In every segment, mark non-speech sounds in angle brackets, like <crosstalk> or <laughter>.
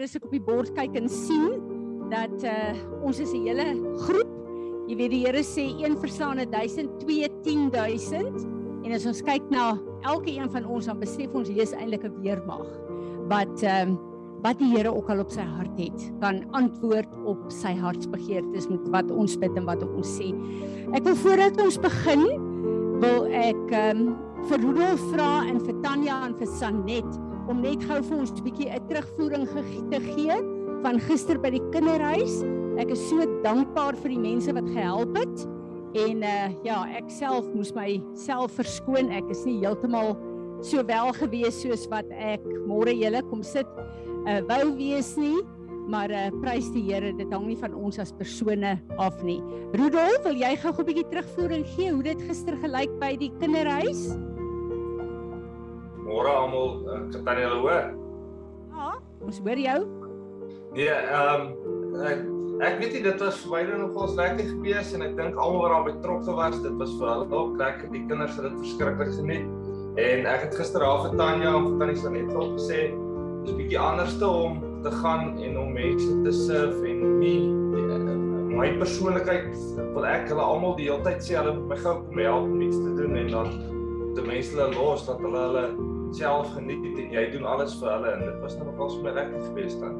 as ek op die bord kyk en sien dat uh ons is 'n hele groep. Jy weet die Here sê een verslaan 1000, twee 10000 en as ons kyk na elke een van ons dan besef ons hier is eintlik 'n weermag. Wat ehm um, wat die Here ook al op sy hart het, kan antwoord op sy hartsbegeertes met wat ons bid en wat ons sê. Ek wil voordat ons begin, wil ek ehm um, vir Rudolf vra en vir Tanya en vir Sanet om net gou vir ons 'n bietjie 'n terugvoering te gee van gister by die kinderhuis. Ek is so dankbaar vir die mense wat gehelp het. En uh ja, ek self moes myself verskoon. Ek is nie heeltemal so wel gewees soos wat ek môre julle kom sit uh wou wees nie. Maar uh prys die Here, dit hang nie van ons as persone af nie. Rudolf, wil jy gou 'n bietjie terugvoering gee hoe dit gister gelyk by die kinderhuis? Môre almal, kan jy hulle hoor? Ja, ons hoor jou. Nee, ehm um, ek ek weet nie dit was vir my nogals lekker gewees en ek dink almal wat daar betrokke was, dit was vir hulle ook lekker. Die kinders het dit verskriklik geniet. En ek het gister haar vir Tanya en vir Tannie se net al gesê, dit is 'n bietjie anders te om te gaan en om mense te surf en nie eh, my persoonlikheid wil ek hulle almal die hele tyd sê hulle moet my gou kom help om iets te doen en dan die mense hulle los dat hulle hulle self geniet en jy doen alles vir hulle en dit was nog nogals vir my lekker gewees dan.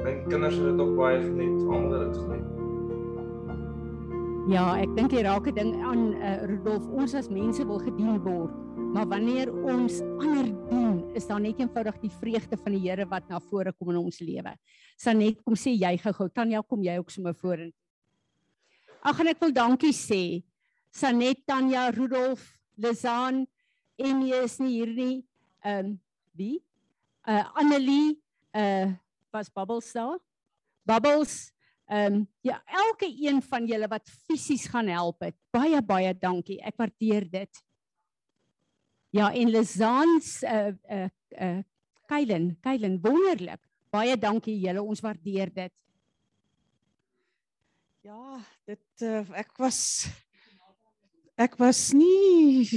Ek dink kinders het dit ook baie geniet, almal het dit geniet. Ja, ek dink jy raak 'n ding aan uh, Rudolf, ons as mense wil gedien word, maar wanneer ons ander dien, is daar net eenvoudig die vreugde van die Here wat na vore kom in ons lewe. Sanet, kom sê jy gou-gou, Tanya, kom jy ook sommer vorentoe. Ag en ek wil dankie sê. Sanet, Tanya, Rudolf, Lizaan, Emmy is nie hier nie ehm um, wie? Uh Annelie uh was Bubbles daar? Bubbles ehm um, ja, elke een van julle wat fisies gaan help het. Baie baie dankie. Ek waardeer dit. Ja, en Lizans uh uh uh Kylen, Kylen wonderlik. Baie dankie julle. Ons waardeer dit. Ja, dit uh, ek was ek was nie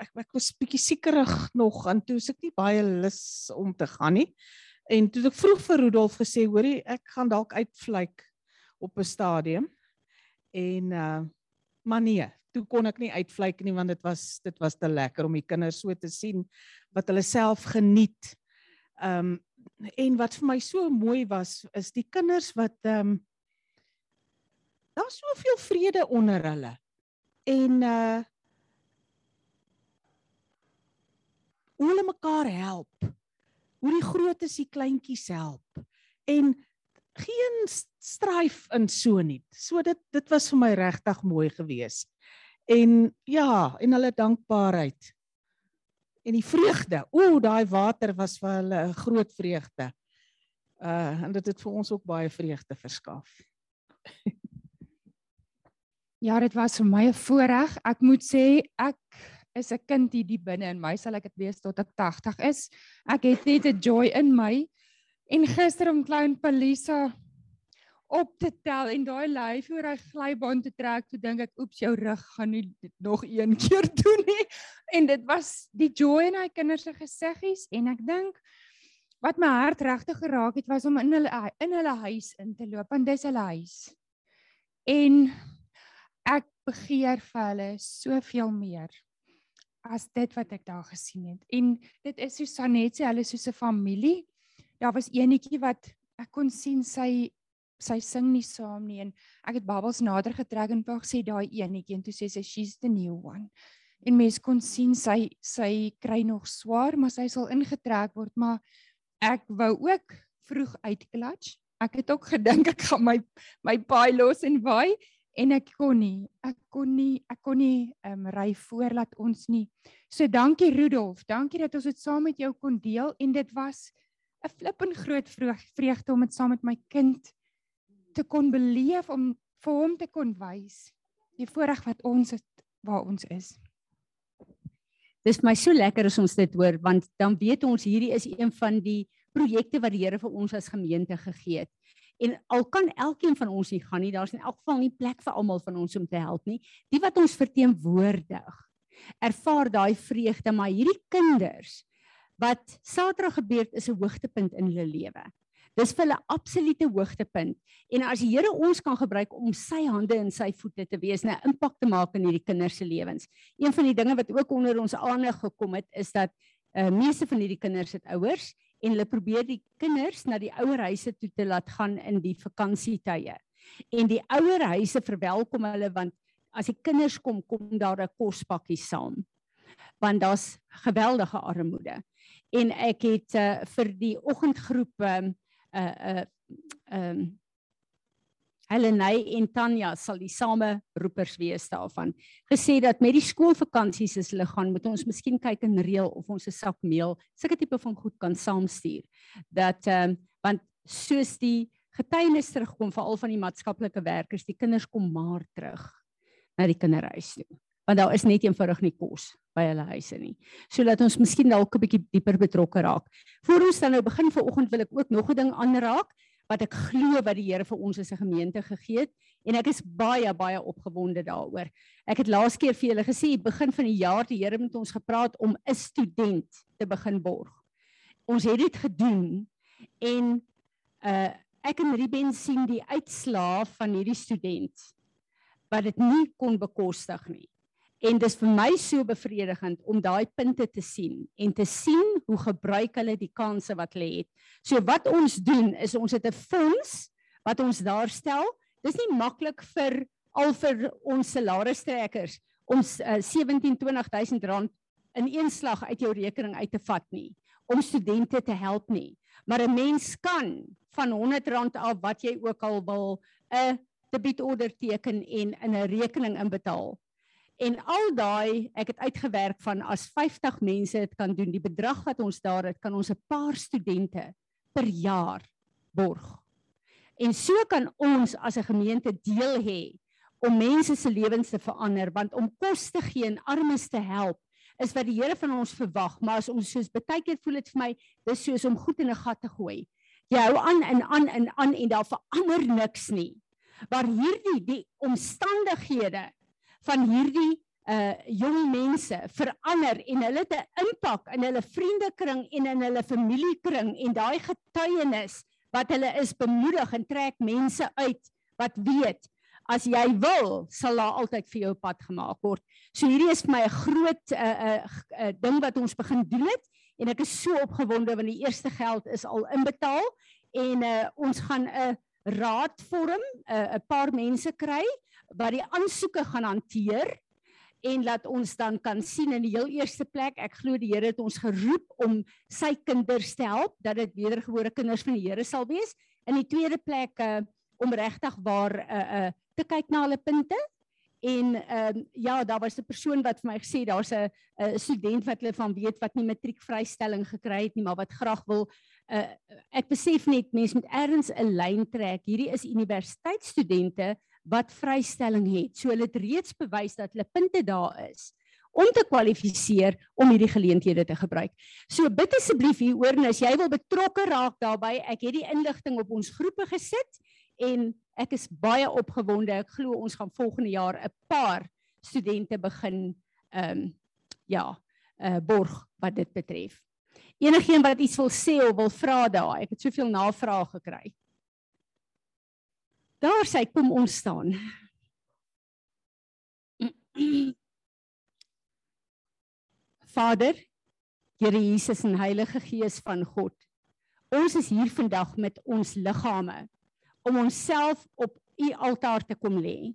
ek ek was bietjie sekerig nog en toe ek nie baie lus om te gaan nie. En toe ek vroeg vir Rudolf gesê, hoorie, ek gaan dalk uitvlyk op 'n stadium. En uh maar nee, toe kon ek nie uitvlyk nie want dit was dit was te lekker om die kinders so te sien wat hulle self geniet. Um en wat vir my so mooi was is die kinders wat um daar's soveel vrede onder hulle en uh hoe hulle mekaar help. Hoe die grootes die kleintjies help. En geen stryf in so nie. So dit dit was vir my regtig mooi geweest. En ja, en hulle dankbaarheid. En die vreugde. Ooh, daai water was vir hulle 'n groot vreugde. Uh en dit het vir ons ook baie vreugde verskaf. <laughs> Ja, dit was vir my 'n voorreg. Ek moet sê ek is 'n kind hier die binne in my sal ek dit wees tot ek 80 is. Ek het net 'n joy in my. En gister om Clown Palisa op te tel en daai lyf oor hy glybaan te trek, toe dink ek, oeps, jou rug gaan nie nog een <laughs> keer doen nie. En dit was die joy in hy kinders se gesiggies en ek dink wat my hart regtig geraak het was om in hulle in hulle huis in te loop want dis hulle huis. En ek begeer vir hulle soveel meer as dit wat ek daar gesien het. En dit is so Sanet sê hulle soos 'n familie. Daar was eenetjie wat ek kon sien sy sy sing nie saam nie en ek het babbels nader getrek en wou sê daai eenetjie en toe sê sy she's the new one. En mens kon sien sy sy kry nog swaar, maar sy sal ingetrek word, maar ek wou ook vroeg uitklatch. Ek het ook gedink ek gaan my my paai los en waai en ek kon nie ek kon nie ek kon nie ehm um, ry voor laat ons nie. So dankie Rudolf, dankie dat ons dit saam met jou kon deel en dit was 'n flippend groot vreugde om dit saam met my kind te kon beleef om vir hom te kon wys die voorreg wat ons het waar ons is. Dis my so lekker as ons dit hoor want dan weet ons hierdie is een van die projekte wat die Here vir ons as gemeente gegee het. En al kan elkeen van ons nie gaan nie, daar's in elk geval nie plek vir almal van ons om te help nie. Die wat ons verteenwoordig, ervaar daai vreugde, maar hierdie kinders wat Saterdag gebeur het is 'n hoogtepunt in hulle lewe. Dis vir hulle absolute hoogtepunt. En as die Here ons kan gebruik om sy hande en sy voete te wees, 'n impak te maak in hierdie kinders se lewens. Een van die dinge wat ook onder ons aandag gekom het, is dat uh meeste van hierdie kinders het ouers en hulle probeer die kinders na die ouerhuise toe te laat gaan in die vakansietye. En die ouerhuise verwelkom hulle want as die kinders kom, kom daar 'n kospakkie saam. Want daar's geweldige armoede. En ek het uh, vir die oggendgroep ehm uh uh ehm um, Helenay en Tanya sal die same roepers wees daarvan. Gesê dat met die skoolvakansies as hulle gaan, moet ons miskien kyk en reël of ons 'n sak meel, sulke tipe van goed kan saamstuur. Dat ehm um, want soos die getuienis terugkom veral van die maatskaplike werkers, die kinders kom maar terug na die kinderhuis toe. Want daar is net eenvoudig nie kos by hulle huise nie. So laat ons miskien dalk 'n bietjie dieper betrokke raak. Voor ons dan nou begin vanoggend wil ek ook nog 'n ding aanraak wat ek glo wat die Here vir ons as 'n gemeente gegee het en ek is baie baie opgewonde daaroor. Ek het laas keer vir julle gesê begin van die jaar die Here met ons gepraat om 'n student te begin borg. Ons het dit gedoen en uh ek en Ruben sien die uitslae van hierdie student wat dit nie kon bekostig nie. En dis vir my so bevredigend om daai punte te sien en te sien hoe gebruik hulle die kansse wat hulle het. So wat ons doen is ons het 'n fonds wat ons daar stel. Dis nie maklik vir al vir ons salarisstrekkers om uh, 17 20000 rand in een slag uit jou rekening uit te vat nie om studente te help nie. Maar 'n mens kan van 100 rand af wat jy ook al wil 'n debietorder teken en in 'n rekening inbetaal En al daai ek het uitgewerk van as 50 mense dit kan doen, die bedrag wat ons daar het, kan ons 'n paar studente per jaar borg. En so kan ons as 'n gemeente deel hê om mense se lewens te verander, want om kos te gee en armes te help is wat die Here van ons verwag, maar as ons soos baie keer voel dit vir my, dis soos om goed in 'n gat te gooi. Jy hou aan en aan en aan en daar verander niks nie. Maar hierdie die omstandighede van hierdie uh jong mense verander en hulle het 'n impak in hulle vriendekring en in hulle familiekring en daai getuienis wat hulle is bemoedig en trek mense uit wat weet as jy wil sal daar altyd vir jou pad gemaak word. So hierdie is vir my 'n groot uh, uh, uh ding wat ons begin doen het en ek is so opgewonde want die eerste geld is al inbetaal en uh ons gaan 'n raad vorm, 'n uh, paar mense kry wat die aansoeke gaan hanteer en laat ons dan kan sien in die heel eerste plek ek glo die Here het ons geroep om sy kinders te help dat dit wedergebore kinders van die Here sal wees. In die tweede plek uh, om regtig waar uh, uh, te kyk na hulle punte. En ehm uh, ja daar was 'n persoon wat vir my gesê daar's 'n student wat hulle van weet wat nie matriekvrystelling gekry het nie maar wat graag wil uh, ek besef net mense met erns 'n lyn trek. Hierdie is universiteitsstudente wat vrystelling het. So hulle het reeds bewys dat hulle punte daar is om te kwalifiseer om hierdie geleenthede te gebruik. So bid asseblief hier oor en as jy wil betrokke raak daarbey, ek het die inligting op ons groepe gesit en ek is baie opgewonde. Ek glo ons gaan volgende jaar 'n paar studente begin ehm um, ja, uh borg wat dit betref. Enigeen wat iets wil sê of wil vra daar. Ek het soveel navrae gekry. Daar sê kom ons staan. Vader, Here Jesus en Heilige Gees van God. Ons is hier vandag met ons liggame om onsself op u altaar te kom lê.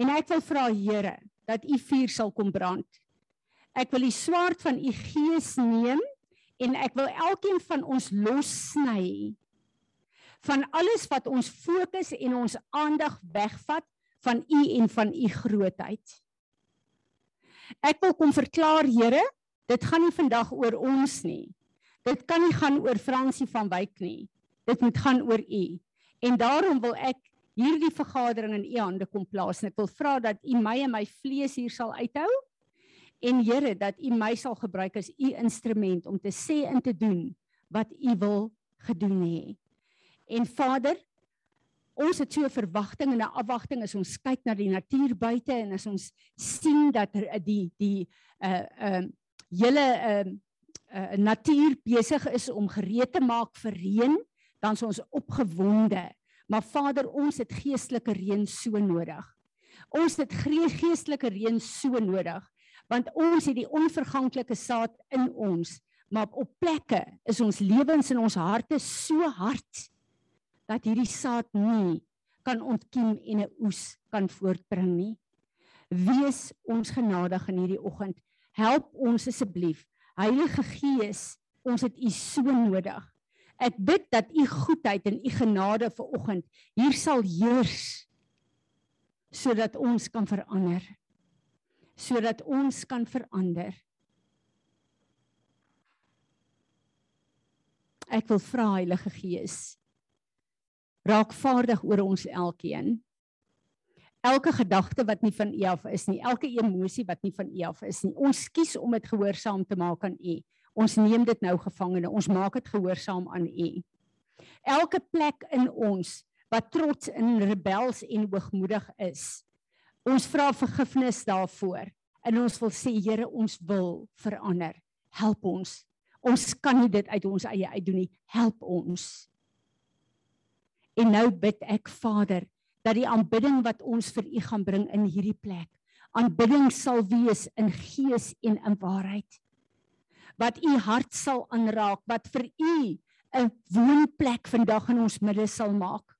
En ek wil vra Here dat u vuur sal kom brand. Ek wil die swaard van u gees neem en ek wil elkeen van ons lossny van alles wat ons fokus en ons aandag wegvat van u en van u grootheid. Ek wil kom verklaar Here, dit gaan nie vandag oor ons nie. Dit kan nie gaan oor Fransie van Wyk nie. Dit moet gaan oor u. En daarom wil ek hierdie vergadering in u hande kom plaas en ek wil vra dat u my en my vlees hier sal uithou en Here dat u my sal gebruik as u instrument om te sê en te doen wat u wil gedoen het. En Vader, ons het so 'n verwagting en 'n afwagting as ons kyk na die natuur buite en as ons sien dat er, die die uh uh hele uh uh, natuur besig is om gereed te maak vir reën, dan is ons opgewonde. Maar Vader, ons het geestelike reën so nodig. Ons het geestelike reën so nodig want ons het die onverganklike saad in ons, maar op plekke is ons lewens en ons harte so hard dat hierdie saad nie kan ontkiem en 'n oes kan voortbring nie. Wees ons genadig in hierdie oggend. Help ons asseblief. Heilige Gees, ons het U so nodig. Ek bid dat U goedheid en U genade vir oggend hier sal heers sodat ons kan verander. Sodat ons kan verander. Ek wil vra Heilige Gees raak vaardig oor ons elkeen. Elke gedagte wat nie van U af is nie, elke emosie wat nie van U af is nie. Ons kies om dit gehoorsaam te maak aan U. Ons neem dit nou gevangene. Ons maak dit gehoorsaam aan U. Elke plek in ons wat trots en rebels en hoogmoedig is. Ons vra vergifnis daarvoor en ons wil sê Here, ons wil verander. Help ons. Ons kan nie dit uit ons eie uit doen nie. Help ons. En nou bid ek Vader dat die aanbidding wat ons vir U gaan bring in hierdie plek, aanbidding sal wees in gees en in waarheid. Wat U hart sal aanraak, wat vir U 'n woonplek vandag in ons midde sal maak.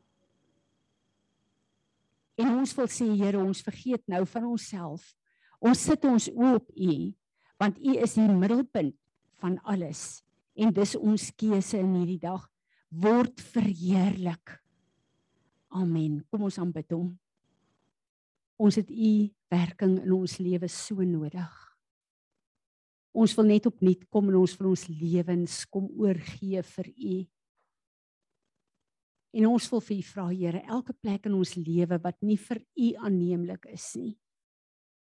En ons wil sê Here, ons vergeet nou van onsself. Ons sit ons oë op U, want U is die middelpunt van alles. En dis ons keuse in hierdie dag word verheerlik. Amen. Kom ons aanbid hom. Ons het u werking in ons lewe so nodig. Ons wil net opnuut kom en ons wil ons lewens kom oorgee vir u. En ons wil vir u vra Here, elke plek in ons lewe wat nie vir u aanneemlik is nie.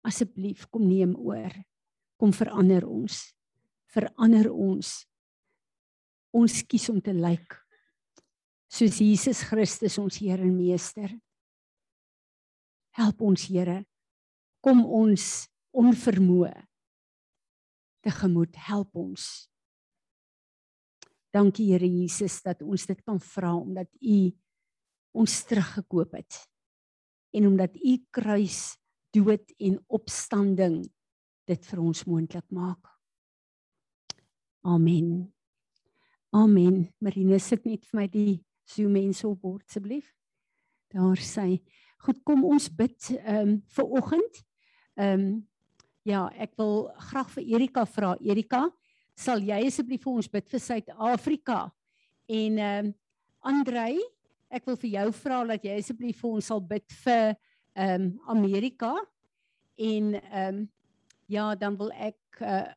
Asseblief kom neem oor. Kom verander ons. Verander ons. Ons kies om te lyk like soos Jesus Christus ons Here en Meester. Help ons Here. Kom ons onvermoë tegemoet. Help ons. Dankie Here Jesus dat ons dit kan vra omdat U ons teruggekoop het. En omdat U kruis, dood en opstanding dit vir ons moontlik maak. Amen. Amen. Marine sit net vir my die so mense op bord asseblief. Daar sê, goed kom ons bid ehm um, vir oggend. Ehm um, ja, ek wil graag vir Erika vra. Erika, sal jy asseblief vir ons bid vir Suid-Afrika? En ehm um, Andrei, ek wil vir jou vra dat jy asseblief vir ons sal bid vir ehm um, Amerika. En ehm um, ja, dan wil ek uh,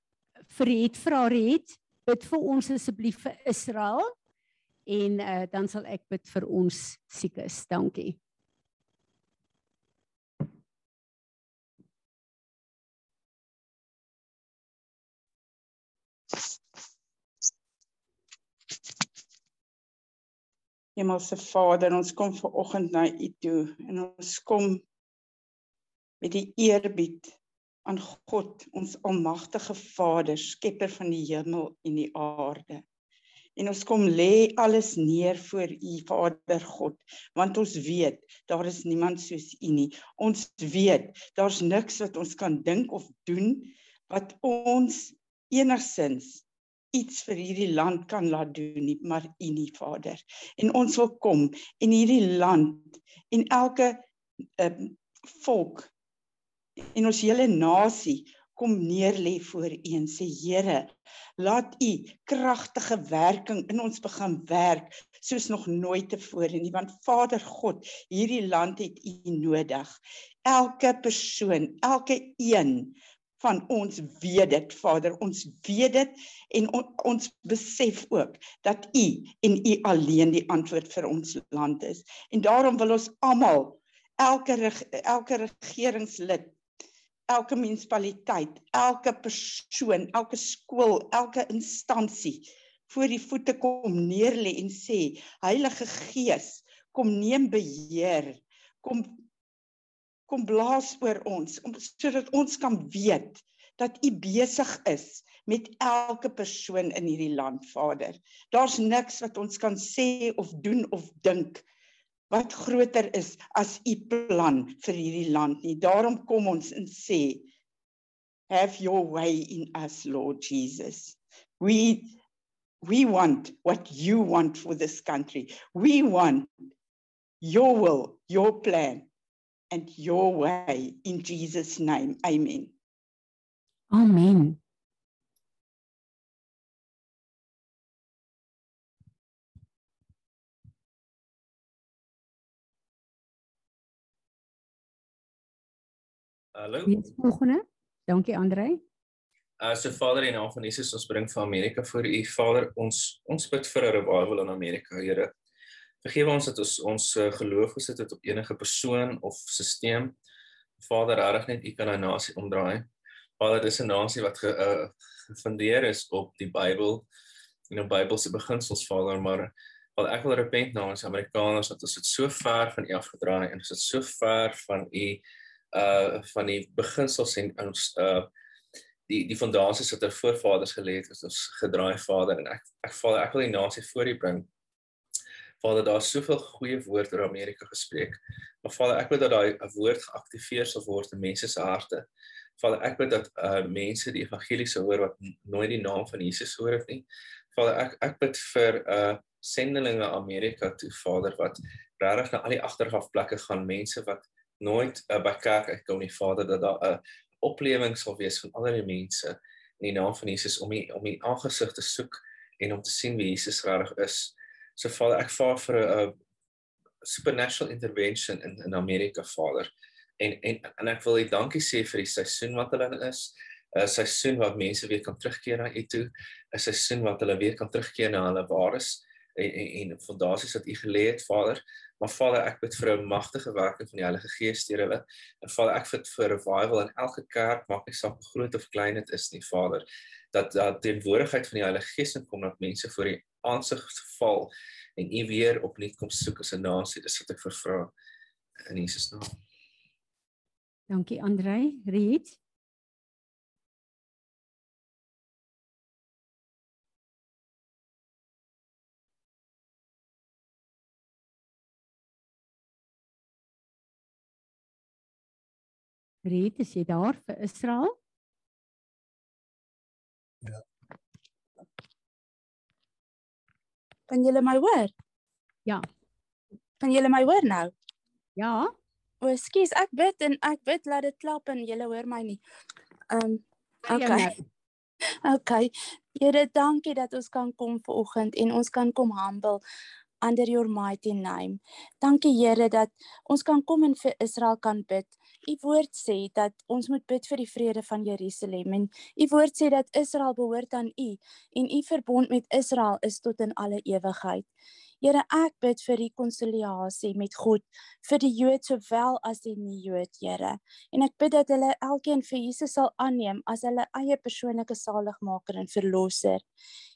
vir het vra het bid vir ons asseblief vir Israel en uh, dan sal ek bid vir ons siekes. Dankie. Hemelse Vader, ons kom ver oggend na U toe en ons kom met die eerbied aan God, ons almagtige Vader, skepper van die hemel en die aarde en ons kom lê alles neer voor u Vader God want ons weet daar is niemand soos u nie. Ons weet daar's niks wat ons kan dink of doen wat ons enigsins iets vir hierdie land kan laat doen nie maar u nie Vader. En ons wil kom in hierdie land en elke uh, volk en ons hele nasie kom neer lê voor U en sê Here, laat U kragtige werking in ons begin werk soos nog nooit tevore nie want Vader God, hierdie land het U nodig. Elke persoon, elke een van ons weet dit Vader, ons weet dit en on, ons besef ook dat U en U alleen die antwoord vir ons land is. En daarom wil ons almal elke elke regeringslid elke munisipaliteit, elke persoon, elke skool, elke instansie voor die voete kom neerlê en sê Heilige Gees, kom neem beheer. Kom kom blaas oor ons om sodat ons kan weet dat U besig is met elke persoon in hierdie land, Vader. Daar's niks wat ons kan sê of doen of dink wat groter is as u plan vir hierdie land nie. Daarom kom ons en sê have your way in us Lord Jesus. We we want what you want for this country. We want your will, your plan and your way in Jesus name. Amen. Amen. Hallo. Wie is volgende? Dankie Andrei. Uh so Vader in naam van Jesus ons bring vir Amerika voor U Vader ons ons bid vir 'n revival in Amerika Here. Vergewe ons dat ons ons uh, geloof gesit het op enige persoon of stelsel. Vader, reg net U kan 'n nasie omdraai. Vader, dis 'n nasie wat ge, uh, gefundeer is op die Bybel en op Bybelse beginsels Vader, maar Vader, ek wil repent namens Amerikaners dat ons dit so ver van U afgedraai en ons het so ver van U uh van die beginsels en ons uh die die fondasies wat ons voorvaders gelê het, is ons gedraai Vader en ek ek Vader, ek wil die nasie voor U bring. Vader, daar's soveel goeie woorde oor Amerika gespreek. Maar Vader, ek wil dat daai woord geaktiveer sal word in mense se harte. Vader, ek wil dat uh mense die evangelie sou hoor wat nooit die naam van Jesus hoor het nie. Vader, ek ek bid vir uh sendelinge Amerika toe, Vader, wat regtig na al die agterhafplekke gaan, mense wat nooit uh, by kerk uitkom nie Vader dat daar 'n uh, oplewing sal wees van al die mense in die naam van Jesus om die, om die aangesig te soek en om te sien wie Jesus regtig is. So Vader, ek vra vir 'n supernatural intervention in in Amerika Vader. En en en ek wil U dankie sê vir die seisoen wat hulle in is. 'n seisoen wat mense weer kan terugkeer na U toe, 'n seisoen wat hulle weer kan terugkeer na hulle waardes en en, en fondasies wat U gelê het Vader. Maar Vader, ek bid vir 'n magtige werking van die Heilige Gees deur hulle. En Vader, ek bid vir revival in elke kerk, maak nie saak hoe groot of klein dit is nie, Vader, dat dat teenwoordigheid van die Heilige Gees inkom dat mense voor die aansig val en U weer opnuut kom soek as 'n nasie. Dis wat ek vervra in Jesus naam. Dankie Andrei. Riet. Riet, is jy daar vir Israel? Kan julle my hoor? Ja. Kan julle my hoor nou? Ja. O, skus, ek bid en ek bid laat dit klap en julle hoor my nie. Ehm um, okay. Okay. Here, dankie dat ons kan kom vanoggend en ons kan kom humble under your mighty name. Dankie Here dat ons kan kom en vir Israel kan bid. U woord sê dat ons moet bid vir die vrede van Jerusalem en u woord sê dat Israel behoort aan u en u verbond met Israel is tot in alle ewigheid. Here, ek bid vir rekonsiliasie met God vir die Jood sowel as die nie-Jood, Here. En ek bid dat hulle elkeen vir Jesus sal aanneem as hulle eie persoonlike saligmaker en verlosser.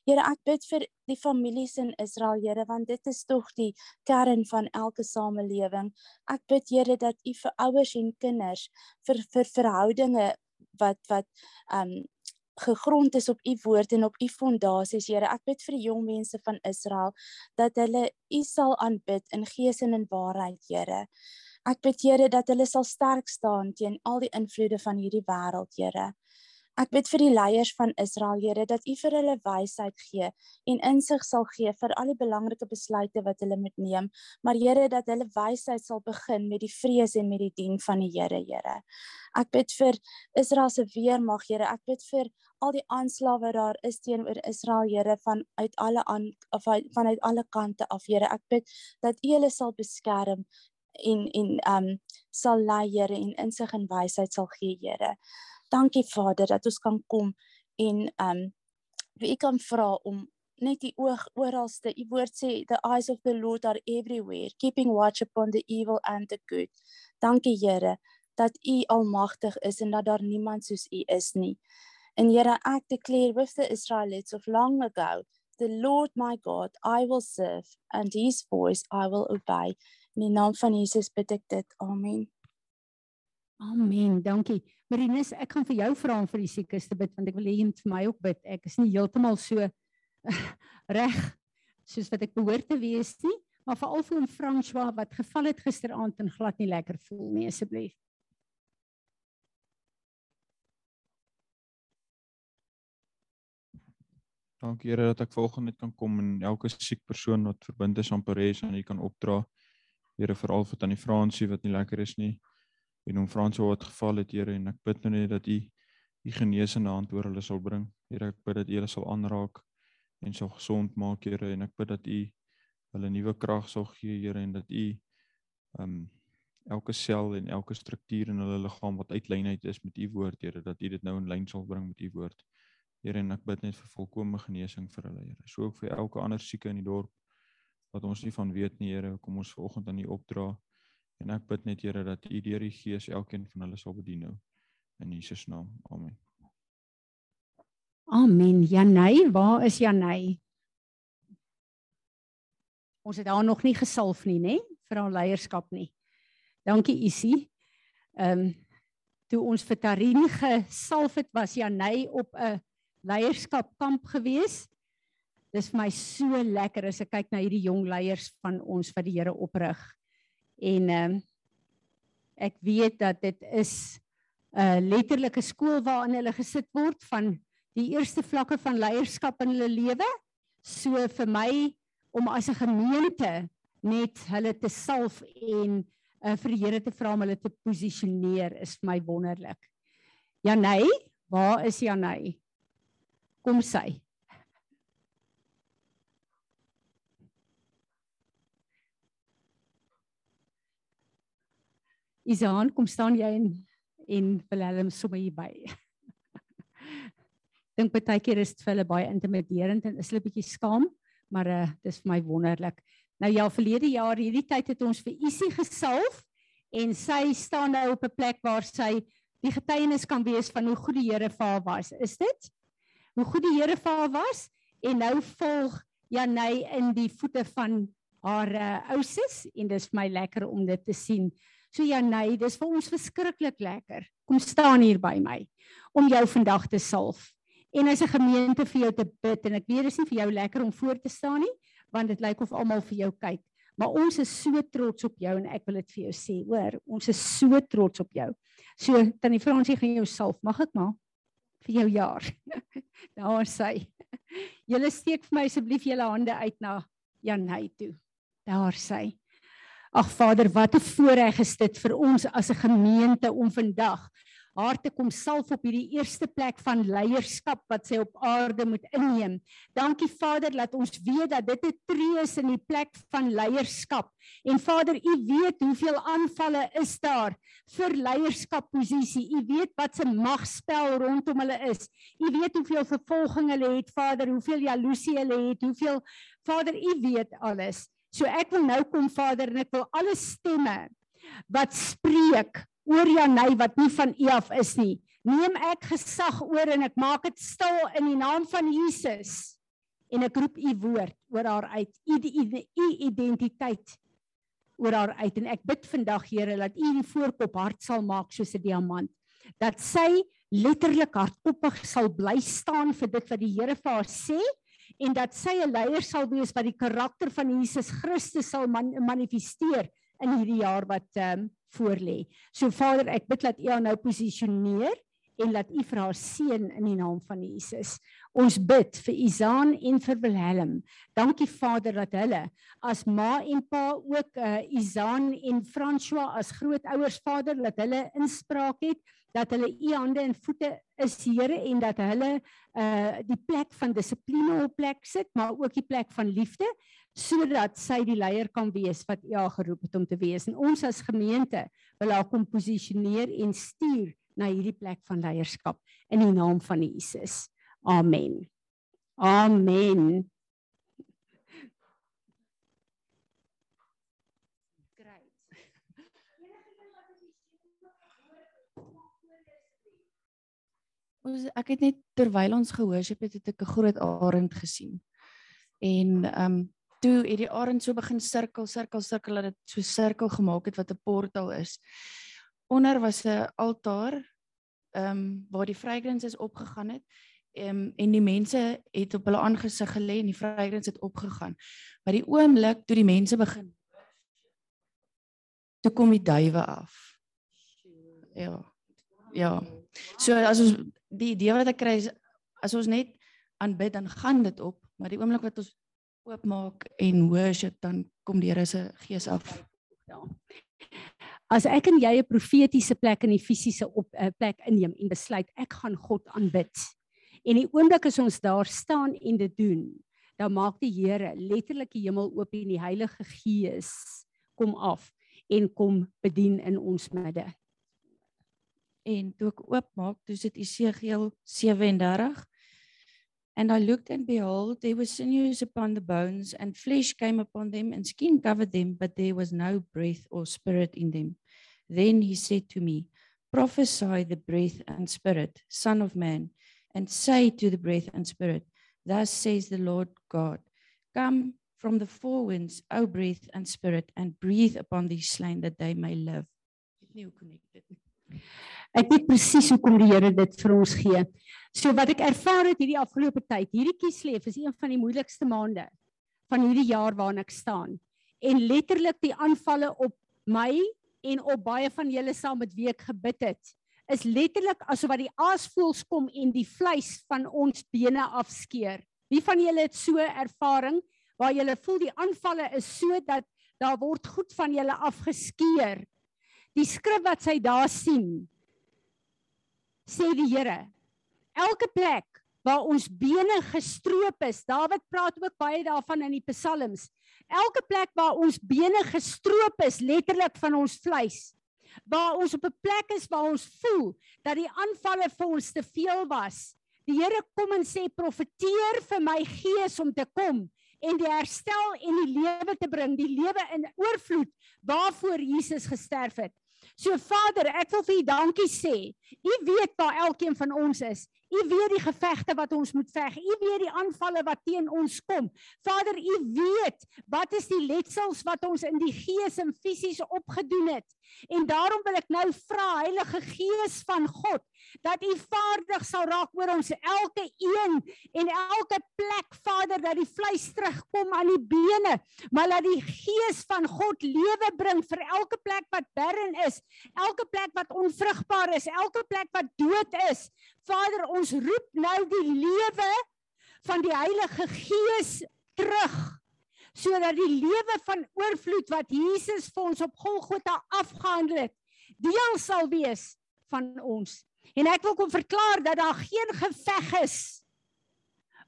Here, ek bid vir die families in Israel, Here, want dit is tog die kern van elke samelewing. Ek bid Here dat U vir ouers en kinders vir vir verhoudinge wat wat um gegrond is op u woord en op u fondasies Here. Ek bid vir die jong mense van Israel dat hulle u sal aanbid in gees en in waarheid, Here. Ek bid Here dat hulle sal sterk staan teen al die invloede van hierdie wêreld, Here. Ek bid vir die leiers van Israel, Here, dat U vir hulle wysheid gee en insig sal gee vir al die belangrike besluite wat hulle moet neem, maar Here dat hulle wysheid sal begin met die vrees en met die dien van die Here, Here. Ek bid vir Israel se weermag, Here. Ek bid vir al die aanslae wat daar is teenoor Israel, Here, van uit alle aan of uit, vanuit alle kante af, Here. Ek bid dat U hulle sal beskerm en en um sal lei Here en insig en wysheid sal gee Here. Dankie Vader dat ons kan kom en um wie kan vra om net die oog oralste. U woord sê the eyes of the Lord are everywhere, keeping watch upon the evil and the good. Dankie Here dat U almagtig is en dat daar niemand soos U is nie. And Here ek declare with the Israelites of long ago, the Lord my God I will serve and his voice I will obey. In die naam van Jesus bid ek dit. Amen. Amen. Dankie. Marinus, ek gaan vir jou vra om vir die siekes te bid want ek wil hê jy moet vir my ook bid. Ek is nie heeltemal so <laughs> reg soos wat ek behoort te wees nie, maar veral vir oom François wat geval het gisteraand en glad nie lekker voel nie asseblief. Dankie Here dat ek volgende net kan kom en elke siek persoon wat verbind is aan Pares aan U kan opdra. Here veral vir tannie Fransie wat nie lekker is nie. En hom Fransie wat geval het Here en ek bid nou net dat U U genesende hand oor hulle sal bring. Here ek bid dat U hulle sal aanraak en sal gesond maak Here en ek bid dat U hulle nuwe krag sal gee Here en dat U um elke sel en elke struktuur in hulle liggaam wat uitlynheid is met U woord Here dat U dit nou in lyn sal bring met U woord. Here en ek bid net vir volkomme genesing vir hulle Here. So ook vir elke ander sieke in die dorp wat ons nie van weet nie Here, kom ons vanoggend aan U opdra. En ek bid net Here dat U deur die Gees elkeen van hulle sal bedien nou in Jesus naam. Amen. Amen. Janey, waar is Janey? Ons het haar nog nie gesalf nie, nê? Vir haar leierskap nie. Dankie Isie. Ehm um, toe ons vir Tarin gesalf het, was Janey op 'n leierskap kamp gewees. Dis vir my so lekker as ek kyk na hierdie jong leiers van ons wat die Here oprig. En ehm um, ek weet dat dit is 'n uh, letterlike skool waarin hulle gesit word van die eerste vlakke van leierskap in hulle lewe. So vir my om as 'n gemeente net hulle te salf en uh, vir die Here te vra om hulle te posisioneer is vir my wonderlik. Janey, waar is Janey? kom sy. Isaan, kom staan jy en en Willem sommer hier by. <laughs> Dink baie keer is dit vir hulle baie intimiderend en is hulle bietjie skaam, maar uh dis vir my wonderlik. Nou ja, verlede jaar hierdie tyd het ons vir Isie gesalf en sy staan nou op 'n plek waar sy die getuienis kan wees van hoe goed die Here vir haar was. Is dit? hoe goed die Here vir haar was en nou volg Janey in die voete van haar uh, ouses en dis vir my lekker om dit te sien. So Janey, dis vir ons verskriklik lekker. Kom staan hier by my om jou vandag te salf. En as 'n gemeente vir jou te bid en ek weet dis nie vir jou lekker om voor te staan nie, want dit lyk of almal vir jou kyk. Maar ons is so trots op jou en ek wil dit vir jou sê, hoor, ons is so trots op jou. So tannie Fransie gaan jou salf, mag ek maar? vir jou jaar. <laughs> Daar sê. Julle steek vir my asseblief julle hande uit na Janey toe. Daar sê. Ag Vader, wat 'n voorreg is dit vir ons as 'n gemeente om vandag haar te kom salf op hierdie eerste plek van leierskap wat sy op aarde moet inneem. Dankie Vader dat ons weet dat dit 'n tree is in die plek van leierskap. En Vader, U weet hoeveel aanvalle is daar vir leierskapposisie. U weet wat se magspel rondom hulle is. U weet hoeveel vervolging hulle het, Vader, hoeveel jaloesie hulle het, hoeveel Vader, U weet alles. So ek wil nou kom Vader en ek wil alle stemme wat spreek oor Janey wat nie van U af is nie. Neem ek gesag oor en ek maak dit stil in die naam van Jesus. En ek roep U woord oor haar uit. U U identiteit oor haar uit en ek bid vandag Here dat U die voorkop hart sal maak soos 'n diamant. Dat sy letterlik hardkoppig sal bly staan vir dit wat die Here vir haar sê en dat sy 'n leier sal wees wat die karakter van Jesus Christus sal man manifesteer in hierdie jaar wat ehm um, voor lê. So Vader, ek bid dat U haar nou posisioneer en laat U vir haar seën in die naam van Jesus. Ons bid vir Izaan en vir Wilhelm. Dankie Vader dat hulle as ma en pa ook uh, Izaan en François as grootouers Vader dat hulle inspraak het dat hulle u hande en voete is Here en dat hulle uh die plek van dissipline op plek sit maar ook die plek van liefde sodat sy die leier kan wees wat U haar geroep het om te wees. En ons as gemeente wil haar kom posisioneer en stuur na hierdie plek van leierskap in die naam van Jesus. Amen. Amen. Ons ek het net terwyl ons gehoorship het, het ek 'n groot arend gesien. En ehm um, toe het die arend so begin sirkel, sirkel, sirkel dat dit so sirkel gemaak het wat 'n portaal is. onder was 'n altaar ehm um, waar die fragrances opgegaan het. Ehm um, en die mense het op hulle aangesig gelê en die fragrance het opgegaan. Maar die oomblik toe die mense begin toe kom die duwe af. Ja. Ja. So as ons die idee wat ek kry is as ons net aanbid dan gaan dit op, maar die oomblik wat ons oopmaak en worship dan kom die Here se gees af. Ja. As ek en jy 'n profetiese plek in die fisiese op 'n uh, plek inneem en besluit ek gaan God aanbid. En die oomblik as ons daar staan en dit doen, dan maak die Here letterlik die hemel oop en die Heilige Gees kom af en kom bedien in ons midde. En toe ek oopmaak, dis dit Esegiel 37 And I looked and behold, there were sinews upon the bones, and flesh came upon them, and skin covered them, but there was no breath or spirit in them. Then he said to me, Prophesy the breath and spirit, Son of man, and say to the breath and spirit, Thus says the Lord God, Come from the four winds, O breath and spirit, and breathe upon these slain that they may live. Ek weet presies hoekom die Here dit vir ons gee. So wat ek ervaar het hierdie afgelope tyd, hierdie kiesleef is een van die moeilikste maande van hierdie jaar waarin ek staan. En letterlik die aanvalle op my en op baie van julle saam met wie ek gebid het, is letterlik asof wat die aasvoëls kom en die vleis van ons bene afskeer. Wie van julle het so ervaring waar julle voel die aanvalle is so dat daar word goed van julle afgeskeer? Die skrif wat sy daar sien sê die Here elke plek waar ons bene gestroop is. Dawid praat ook baie daarvan in die psalms. Elke plek waar ons bene gestroop is, letterlik van ons vleis. Waar ons op 'n plek is waar ons voel dat die aanvalle vir ons te veel was. Die Here kom en sê profeteer vir my gees om te kom en die herstel en die lewe te bring, die lewe in oorvloed waarvoor Jesus gesterf het. So Vader, ek wil vir U dankie sê. U weet waar elkeen van ons is. U weet die gevegte wat ons moet veg. U weet die aanvalle wat teen ons kom. Vader, U weet wat is die letsels wat ons in die gees en fisies opgedoen het. En daarom wil ek nou vra Heilige Gees van God dat U vaardig sal raak oor ons elke een en elke plek Vader dat die vleis terugkom aan die bene, maar dat die Gees van God lewe bring vir elke plek wat barren is, elke plek wat onvrugbaar is, elke plek wat dood is. Vader, ons roep nou die lewe van die Heilige Gees terug sodat die lewe van oorvloed wat Jesus vir ons op Golgotha afgehandel het, deel sal wees van ons. En ek wil kom verklaar dat daar geen geveg is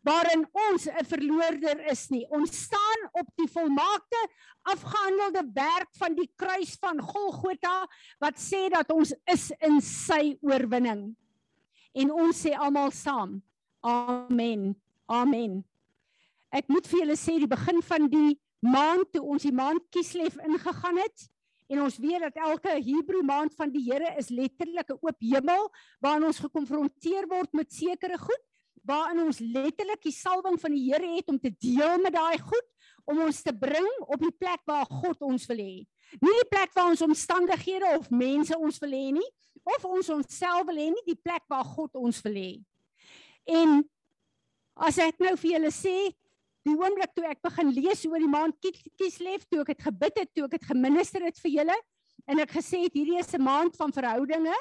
waarin ons 'n verloorder is nie. Ons staan op die volmaakte afgehandelde werk van die kruis van Golgotha wat sê dat ons is in sy oorwinning. En ons sê almal saam: Amen. Amen. Ek moet vir julle sê die begin van die maand toe ons die maand Kislev ingegaan het en ons weet dat elke Hebreë maand van die Here is letterlik 'n oop hemel waarin ons gekonfronteer word met sekere goed waarin ons letterlik die salwing van die Here het om te deel met daai goed om ons te bring op die plek waar God ons wil hê. Nie die plek waar ons omstandighede of mense ons wil hê nie of ons onsself wil hê nie, die plek waar God ons wil hê. En as ek nou vir julle sê, die oomblik toe ek begin lees oor die maand Kislev, toe ek het gebid het, toe ek het geminister het vir julle en ek gesê het hierdie is 'n maand van verhoudinge.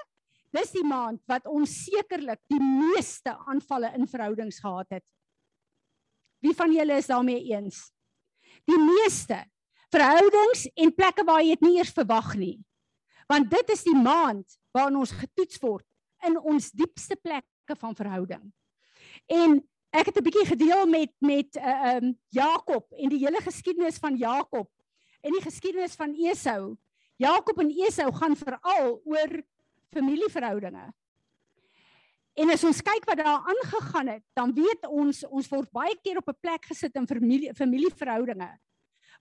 Dis die maand wat ons sekerlik die meeste aanvalle in verhoudings gehad het. Wie van julle is daarmee eens? Die meeste verhoudings en plekke waar jy dit nie eers verwag nie. Want dit is die maand waarin ons getoets word in ons diepste plekke van verhouding. En ek het 'n bietjie gedeel met met uh, um Jakob en die hele geskiedenis van Jakob en die geskiedenis van Esau. Jakob en Esau gaan veral oor familieverhoudinge. En as ons kyk wat daar aangegaan het, dan weet ons ons word baie keer op 'n plek gesit in familie familieverhoudinge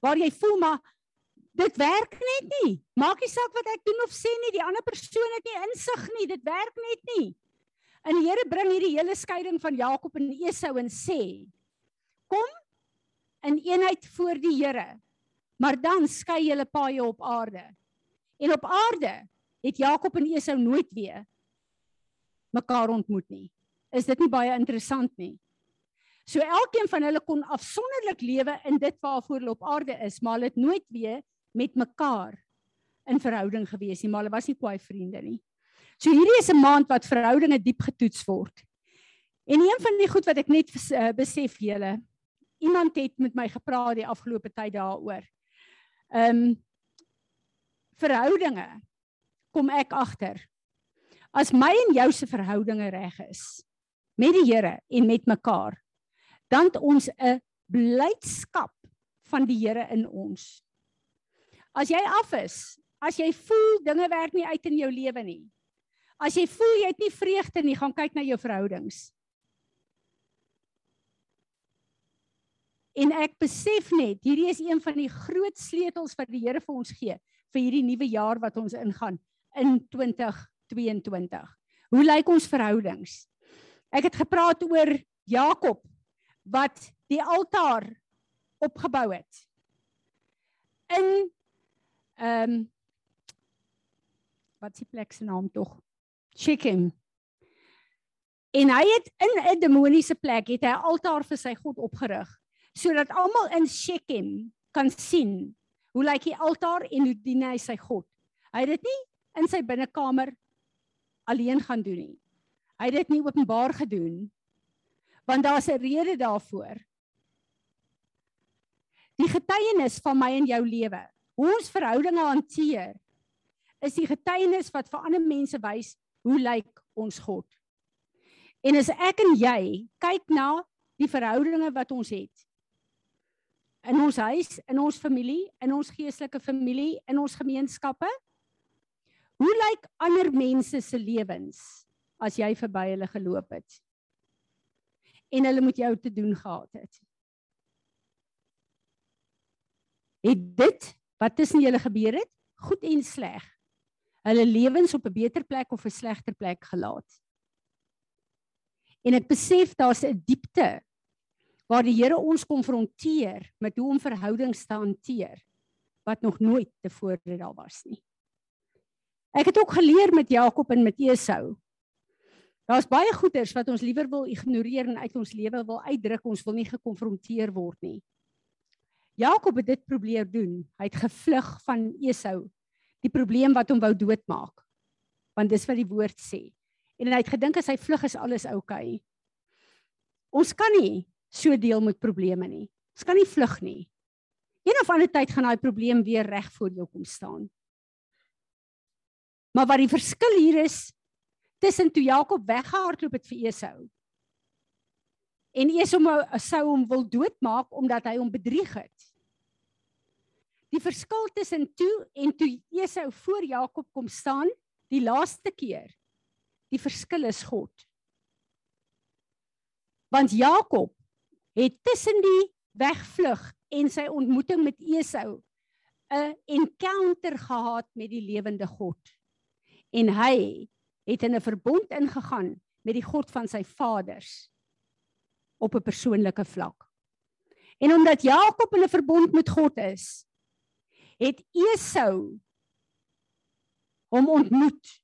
waar jy voel maar dit werk net nie. Maak nie saak wat ek doen of sê nie, die ander persoon het nie insig nie, dit werk net nie. En die Here bring hierdie hele skeiding van Jakob en Esau en sê: Kom in eenheid voor die Here. Maar dan skei julle paaie op aarde. En op aarde het Jakob en Esau nooit weer mekaar ontmoet nie. Is dit nie baie interessant nie? So elkeen van hulle kon afsonderlik lewe in dit waarvoor hulle op aarde is, maar hulle het nooit weer met mekaar in verhouding gewees nie, maar hulle was nie kwai vriende nie. So hierdie is 'n maand wat verhoudinge diep getoets word. En een van die goed wat ek net uh, besef julle, iemand het met my gepraat die afgelope tyd daaroor. Ehm um, verhoudinge kom ek agter. As my en jou se verhoudinge reg is met die Here en met mekaar, dan het ons 'n blydskap van die Here in ons. As jy af is, as jy voel dinge werk nie uit in jou lewe nie. As jy voel jy het nie vreugde nie, gaan kyk na jou verhoudings. En ek besef net, hierdie is een van die groot sleutels wat die Here vir ons gee vir hierdie nuwe jaar wat ons ingaan in 2022. Hoe lyk ons verhoudings? Ek het gepraat oor Jakob wat die altaar opgebou het. In ehm um, wat s'ie plek se naam tog? Shechem. En hy het in 'n demoniese plek het hy 'n altaar vir sy God opgerig sodat almal in Shechem kan sien hoe lyk die altaar en hoe dien hy sy God. Hy het dit nie in sy binnekamer alleen gaan doen nie. Hy het dit nie openbaar gedoen want daar's 'n rede daarvoor. Die getuienis van my en jou lewe, hoe ons verhoudinge hanteer, is die getuienis wat vir ander mense wys hoe lyk ons God. En as ek en jy kyk na die verhoudinge wat ons het, in ons huis, in ons familie, in ons geestelike familie, in ons gemeenskappe? Hoe lyk ander mense se lewens as jy verby hulle geloop het? En hulle moet jou te doen gehad het. Het dit wat tussen julle gebeur het, goed en sleg, hulle lewens op 'n beter plek of 'n slegter plek gelaat? En ek besef daar's 'n diepte waar die Here ons konfronteer met hoe om verhoudings te hanteer wat nog nooit tevore daar was nie. Ek het ook geleer met Jakob en met Esau. Daar's baie goeters wat ons liewer wil ignoreer en uit ons lewe wil uitdruk, ons wil nie gekonfronteer word nie. Jakob het dit probeer doen. Hy het gevlug van Esau, die probleem wat hom wou doodmaak. Want dis wat die woord sê. En hy het gedink as hy vlug is alles oukei. Okay. Ons kan nie so deel met probleme nie. Ons kan nie vlug nie. Een of ander tyd gaan daai probleem weer reg voor jou kom staan. Maar wat die verskil hier is tussen toe Jakob weggehardloop het vir Esau en Esau sou hom wil doodmaak omdat hy hom bedrieg het. Die verskil tussen toe en toe Esau voor Jakob kom staan die laaste keer. Die verskil is God. Want Jakob het tussen die wegvlug en sy ontmoeting met Esau 'n encounter gehad met die lewende God. En hy het in 'n verbond ingegaan met die God van sy vaders op 'n persoonlike vlak. En omdat Jakob in 'n verbond met God is, het Esau hom ontmoet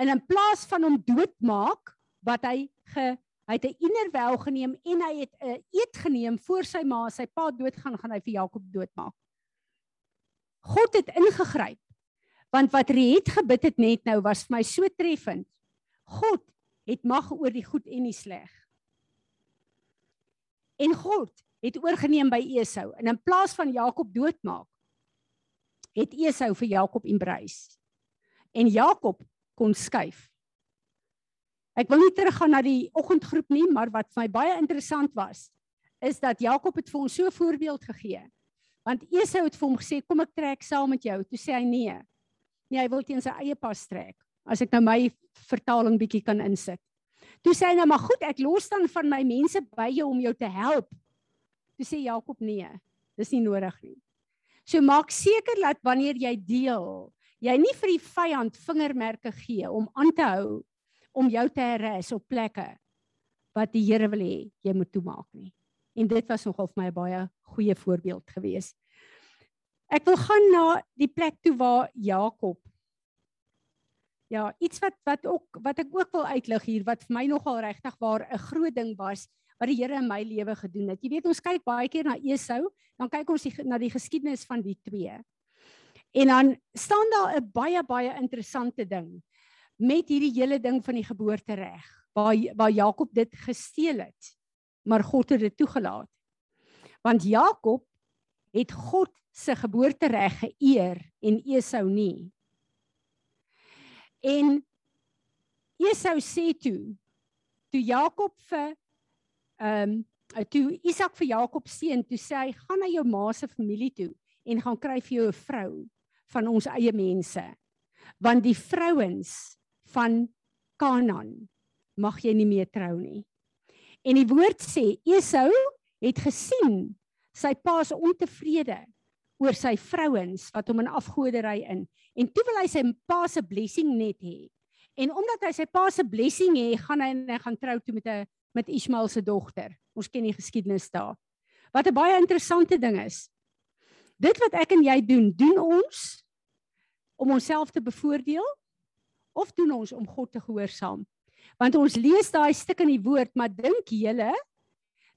en in plaas van hom doodmaak wat hy ge Hy het 'n innerwel geneem en hy het 'n eet geneem voor sy ma, sy pa doodgaan, gaan hy vir Jakob doodmaak. God het ingegryp. Want wat het gebid het net nou was vir my so treffend. God het mag oor die goed en die sleg. En God het oorgeneem by Esau en in plaas van Jakob doodmaak, het Esau vir Jakob embrace. En Jakob kon skuif. Ek wil nie teruggaan na die oggendgroep nie, maar wat vir my baie interessant was, is dat Jakob het vir ons so 'n voorbeeld gegee. Want Esau het vir hom gesê, "Kom ek trek saam met jou." Toe sê hy nee. Nee, hy wil teen sy eie pas trek. As ek nou my vertaling bietjie kan insit. Toe sê hy nou, "Maar goed, ek los dan van my mense by jou om jou te help." Toe sê Jakob, "Nee, dis nie nodig nie." So maak seker dat wanneer jy deel, jy nie vir die vyand vingermerke gee om aan te hou om jou te herres op plekke wat die Here wil hê jy moet toemaak nie. En dit was nogal vir my 'n baie goeie voorbeeld gewees. Ek wil gaan na die plek toe waar Jakob Ja, iets wat wat ook wat ek ook wil uitlig hier wat vir my nogal regtig waar 'n groot ding was wat die Here in my lewe gedoen het. Jy weet ons kyk baie keer na Esau, dan kyk ons die, na die geskiedenis van die twee. En dan staan daar 'n baie baie interessante ding met hierdie hele ding van die geboortereg waar waar Jakob dit gesteel het. Maar God het dit toegelaat. Want Jakob het God se geboortereg geëer en Esau nie. En Esau sê toe toe Jakob vir ehm um, toe Isak vir Jakob seun toe sê hy gaan na jou ma se familie toe en gaan kry vir jou 'n vrou van ons eie mense. Want die vrouens van Kanaan mag jy nie meer trou nie. En die woord sê Esau het gesien sy pa se ontevrede oor sy vrouens wat hom in afgodery in en toe wil hy sy pa se blessing net hê. En omdat hy sy pa se blessing hê, gaan hy en hy gaan trou toe met 'n met Ismael se dogter. Ons ken die geskiedenis daar. Wat 'n baie interessante ding is. Dit wat ek en jy doen, doen ons om onsself te bevoordeel of doen ons om God te gehoorsaam? Want ons lees daai stuk in die woord, maar dink julle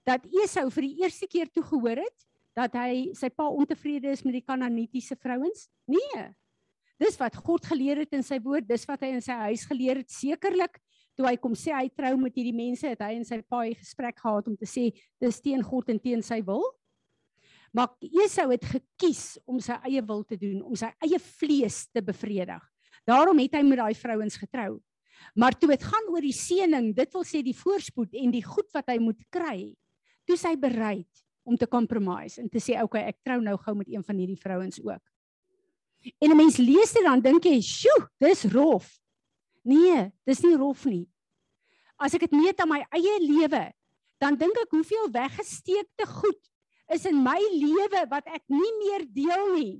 dat Esau vir die eerste keer toe gehoor het dat hy sy pa ontevrede is met die Kanaanitiese vrouens? Nee. Dis wat God geleer het in sy woord, dis wat hy in sy huis geleer het sekerlik. Toe hy kom sê hy trou met hierdie mense, het hy en sy pa 'n gesprek gehad om te sê dis teen God en teen sy wil. Maar Esau het gekies om sy eie wil te doen, om sy eie vlees te bevredig. Daarom het hy met daai vrouens getrou. Maar toe dit gaan oor die seëning, dit wil sê die voorspoed en die goed wat hy moet kry, toe sy bereid om te compromise en te sê okay, ek trou nou gou met een van hierdie vrouens ook. En 'n mens lees dit dan dink jy, "Sjoe, dis rof." Nee, dis nie rof nie. As ek dit meet aan my eie lewe, dan dink ek hoeveel weggesteekte goed is in my lewe wat ek nie meer deel nie.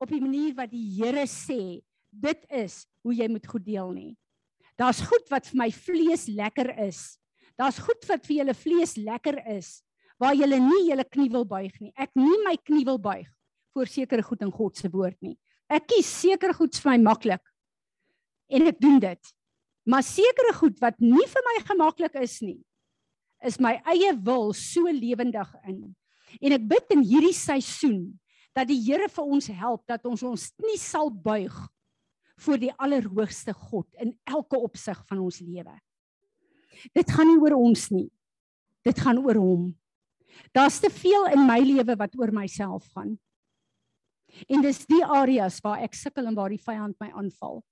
Op die manier wat die Here sê, dit is hoe jy moet goed deel nie. Daar's goed wat vir my vlees lekker is. Daar's goed wat vir julle vlees lekker is waar jy nie julle knie wil buig nie. Ek nie my knie wil buig voor sekere goed in God se woord nie. Ek kies sekere goed vir my maklik. En ek doen dit. Maar sekere goed wat nie vir my gemaklik is nie, is my eie wil so lewendig in. En ek bid in hierdie seisoen dat die Here vir ons help dat ons ons nie sal buig voor die allerhoogste God in elke opsig van ons lewe. Dit gaan nie oor ons nie. Dit gaan oor hom. Daar's te veel in my lewe wat oor myself gaan. En dis die areas waar ek sukkel en waar die vyand my aanval.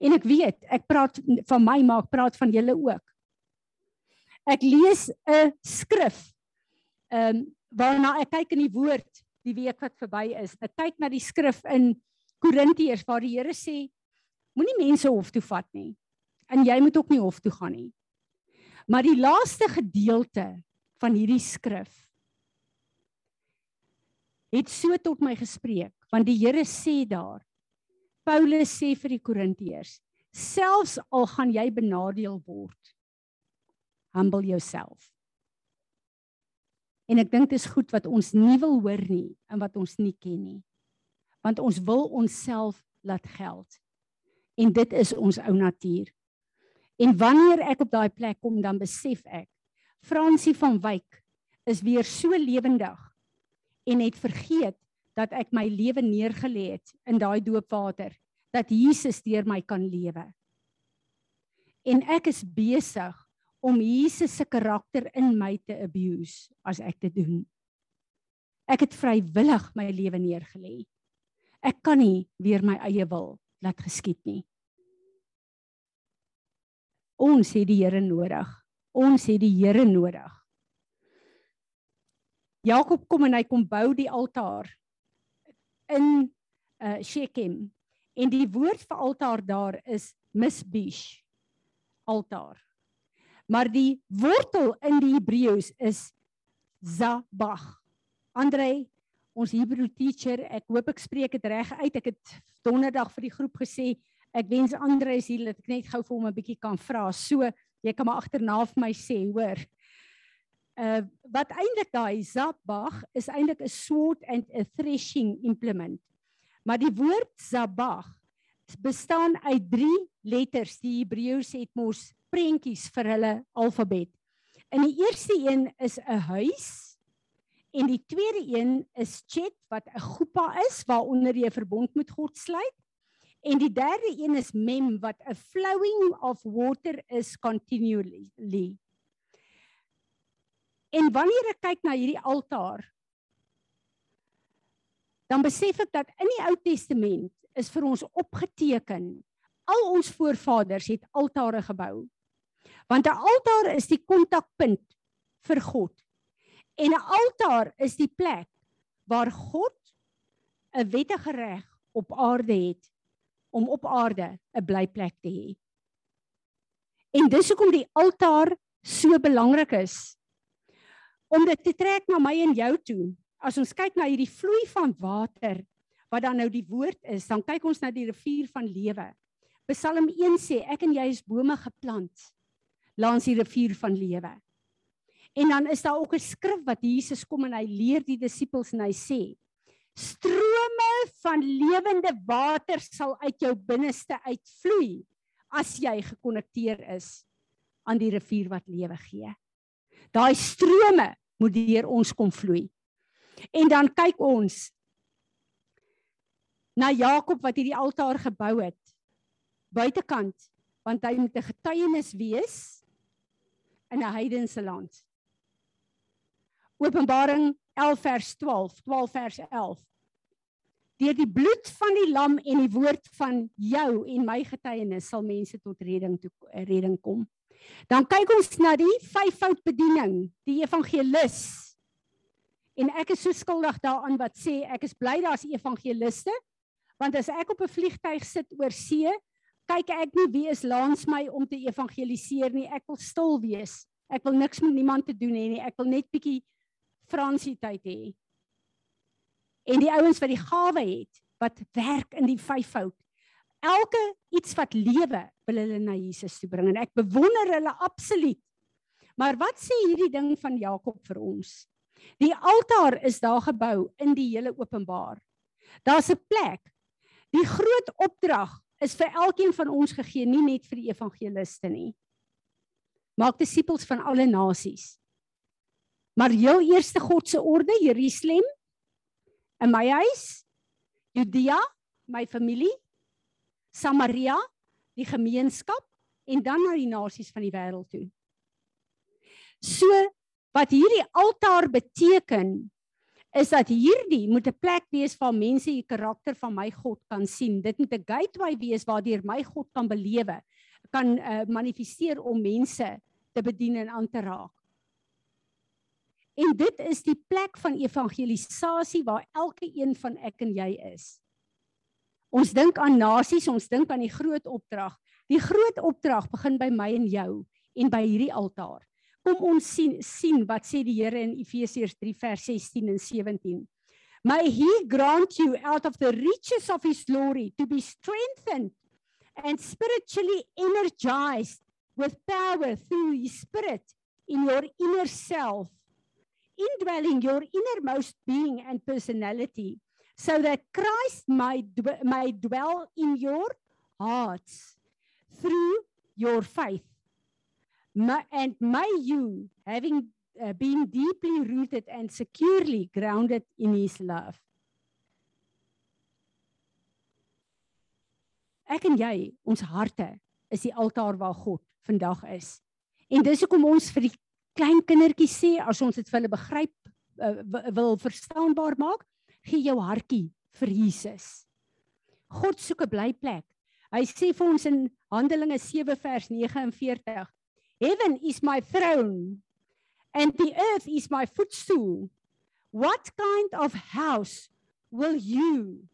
En ek weet, ek praat van my maar ek praat van julle ook. Ek lees 'n skrif. Ehm um, waarna ek kyk in die woord die week wat verby is. Ek kyk na die skrif in Korintiërs waar die Here sê moenie mense hof toe vat nie. En jy moet ook nie hof toe gaan nie. Maar die laaste gedeelte van hierdie skrif het so tot my gespreek want die Here sê daar Paulus sê vir die Korintiërs selfs al gaan jy benadeel word humble yourself. En ek dink dit is goed wat ons nie wil hoor nie en wat ons nie ken nie. Want ons wil onsself laat geld. En dit is ons ou natuur. En wanneer ek op daai plek kom dan besef ek Fransie van Wyk is weer so lewendig en het vergeet dat ek my lewe neergelê het in daai doopwater dat Jesus deur my kan lewe. En ek is besig om Jesus se karakter in my te abuse as ek dit doen. Ek het vrywillig my lewe neergelê. Ek kan nie weer my eie wil laat geskied nie. Ons het die Here nodig. Ons het die Here nodig. Jakob kom en hy kom bou die altaar in uh Shechem. En die woord vir altaar daar is misbish altaar. Maar die wortel in die Hebreëus is zabach. Andre, ons Hebrew teacher, ek hoop ek spreek dit reg uit. Ek het donderdag vir die groep gesê, ek wens Andre is hier dat ek net gou vir hom 'n bietjie kan vra. So, jy kan maar agterna vir my sê, hoor uh wat eintlik daai zabach is eintlik 'n sword and a threshing implement. Maar die woord zabach bestaan uit 3 letters. Die Hebreërs het mos prentjies vir hulle alfabet. En die eerste een is 'n huis en die tweede een is chet wat 'n goepa is waaronder jy 'n verbond met God sluit. En die derde een is mem wat 'n flowing of water is continually. En wanneer ek kyk na hierdie altaar, dan besef ek dat in die Ou Testament is vir ons opgeteken. Al ons voorvaders het altare gebou. Want 'n altaar is die kontakpunt vir God. En 'n altaar is die plek waar God 'n wettige reg op aarde het om op aarde 'n blyplek te hê. En dis hoekom die altaar so belangrik is. Om dit te trek na my en jou toe. As ons kyk na hierdie vloei van water wat dan nou die woord is, dan kyk ons na die rivier van lewe. Psalm 1 sê ek en jy is bome geplant langs die rivier van lewe. En dan is daar ook 'n skrif wat Jesus kom en hy leer die disippels en hy sê strome van lewende water sal uit jou binneste uitvloei as jy gekonnekteer is aan die rivier wat lewe gee. Daai strome moet deur ons kom vloei. En dan kyk ons na Jakob wat hierdie altaar gebou het buitekant want hy moet 'n getuienis wees in 'n heidense land. Openbaring 11 vers 12, 12 vers 11. Deur die bloed van die lam en die woord van jou en my getuienis sal mense tot redding toe redding kom. Dan kyk ons na die vyfvoud bediening, die evangelis. En ek is so skuldig daaraan wat sê ek is bly daar's evangeliste Want as ek op 'n vliegtyg sit oor see, kyk ek nie wie is langs my om te evangeliseer nie. Ek wil stil wees. Ek wil niks met niemand te doen hê nie. Ek wil net bietjie Fransie tyd hê. En die ouens wat die gawe het, wat werk in die vyfvoud. Elke iets wat lewe, wil hulle na Jesus toe bring en ek bewonder hulle absoluut. Maar wat sê hierdie ding van Jakob vir ons? Die altaar is daar gebou in die hele openbaar. Daar's 'n plek Die groot opdrag is vir elkeen van ons gegee, nie net vir die evangeliste nie. Maak disippels van alle nasies. Maar heel eerste God se orde, Jerusalem, in my huis, Judea, my familie, Samaria, die gemeenskap en dan na die nasies van die wêreld toe. So wat hierdie altaar beteken is dat hierdie moet 'n plek wees waar mense die karakter van my God kan sien. Dit moet 'n gateway wees waardeur my God kan belewe, kan uh, manifesteer om mense te bedien en aan te raak. En dit is die plek van evangelisasie waar elke een van ek en jy is. Ons dink aan nasies, ons dink aan die groot opdrag. Die groot opdrag begin by my en jou en by hierdie altaar. Kom ons sien sien wat sê die Here in Efesiërs 3 vers 16 en 17. May he grant you out of the riches of his glory to be strengthened and spiritually energized with power through his spirit in your inner self indwelling your innermost being and personality so that Christ might may dwell in your hearts through your faith my, and may you, having uh, been deeply rooted and securely grounded in His love. Ek en jy, ons harte is die altaar waar God vandag is. En dis hoekom ons vir die klein kindertjies sê as ons dit vir hulle begryp uh, wil verstaanbaar maak, gee jou hartjie vir Jesus. God soek 'n blyplek. Hy sê vir ons in Handelinge 7 vers 49 Heaven is my throne, and the earth is my footstool. What kind of house will you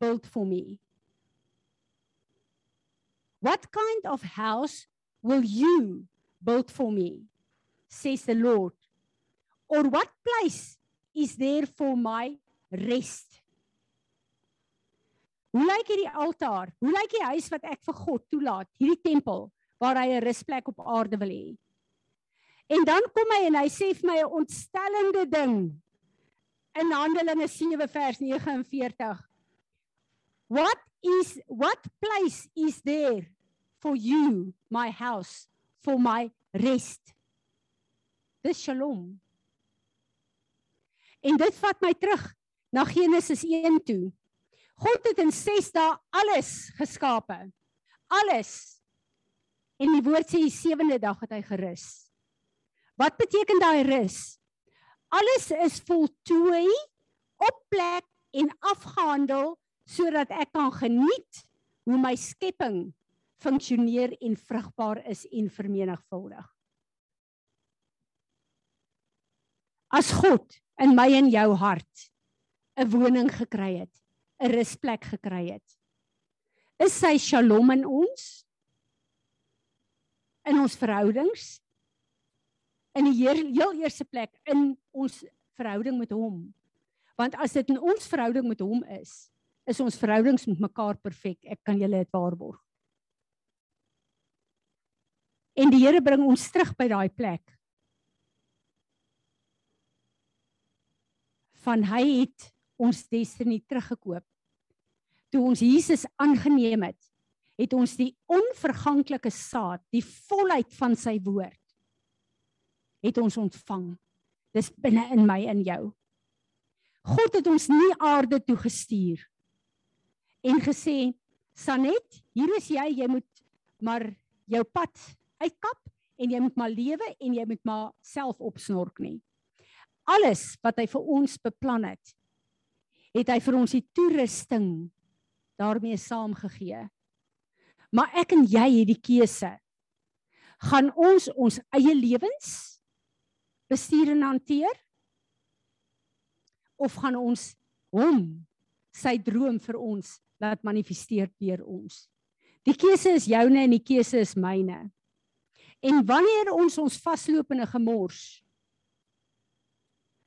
build for me? What kind of house will you build for me? Says the Lord. Or what place is there for my rest? Hoe lyk hierdie altaar? Hoe lyk die huis wat ek vir God toelaat? Hierdie tempel waar hy 'n rusplek op aarde wil hê. En dan kom hy en hy sê vir my 'n ontstellende ding in Handelinge 7 vers 49. What is what place is there for you, my house, for my rest? Dis Shalom. En dit vat my terug na Genesis 1 toe. God het in 6 dae alles geskape. Alles. En die woord sê die sewende dag het hy gerus. Wat beteken daai rus? Alles is voltooi op plek en afgehandel sodat ek kan geniet hoe my skepping funksioneer en vrugbaar is en vermenigvuldig. As God in my en jou hart 'n woning gekry het, 'n rusplek gekry het, is sy shalom in ons in ons verhoudings in die heel, heel eerste plek in ons verhouding met hom. Want as dit in ons verhouding met hom is, is ons verhoudings met mekaar perfek. Ek kan julle dit waarborg. En die Here bring ons terug by daai plek van hy het ons destiny teruggekoop. Toe ons Jesus aangeneem het, het ons die onverganklike saad, die volheid van sy woord het ons ontvang. Dis binne in my en jou. God het ons nie aarde toe gestuur en gesê Sanet, hier is jy, jy moet maar jou pad uitkap en jy moet maar lewe en jy moet maar self opsnork nie alles wat hy vir ons beplan het, het hy vir ons die toerusting daarmee saamgegee. Maar ek en jy het die keuse. Gaan ons ons eie lewens bestuur en hanteer of gaan ons hom sy droom vir ons laat manifesteer deur ons? Die keuse is joune en die keuse is myne. En wanneer ons ons vasloop in 'n gemors,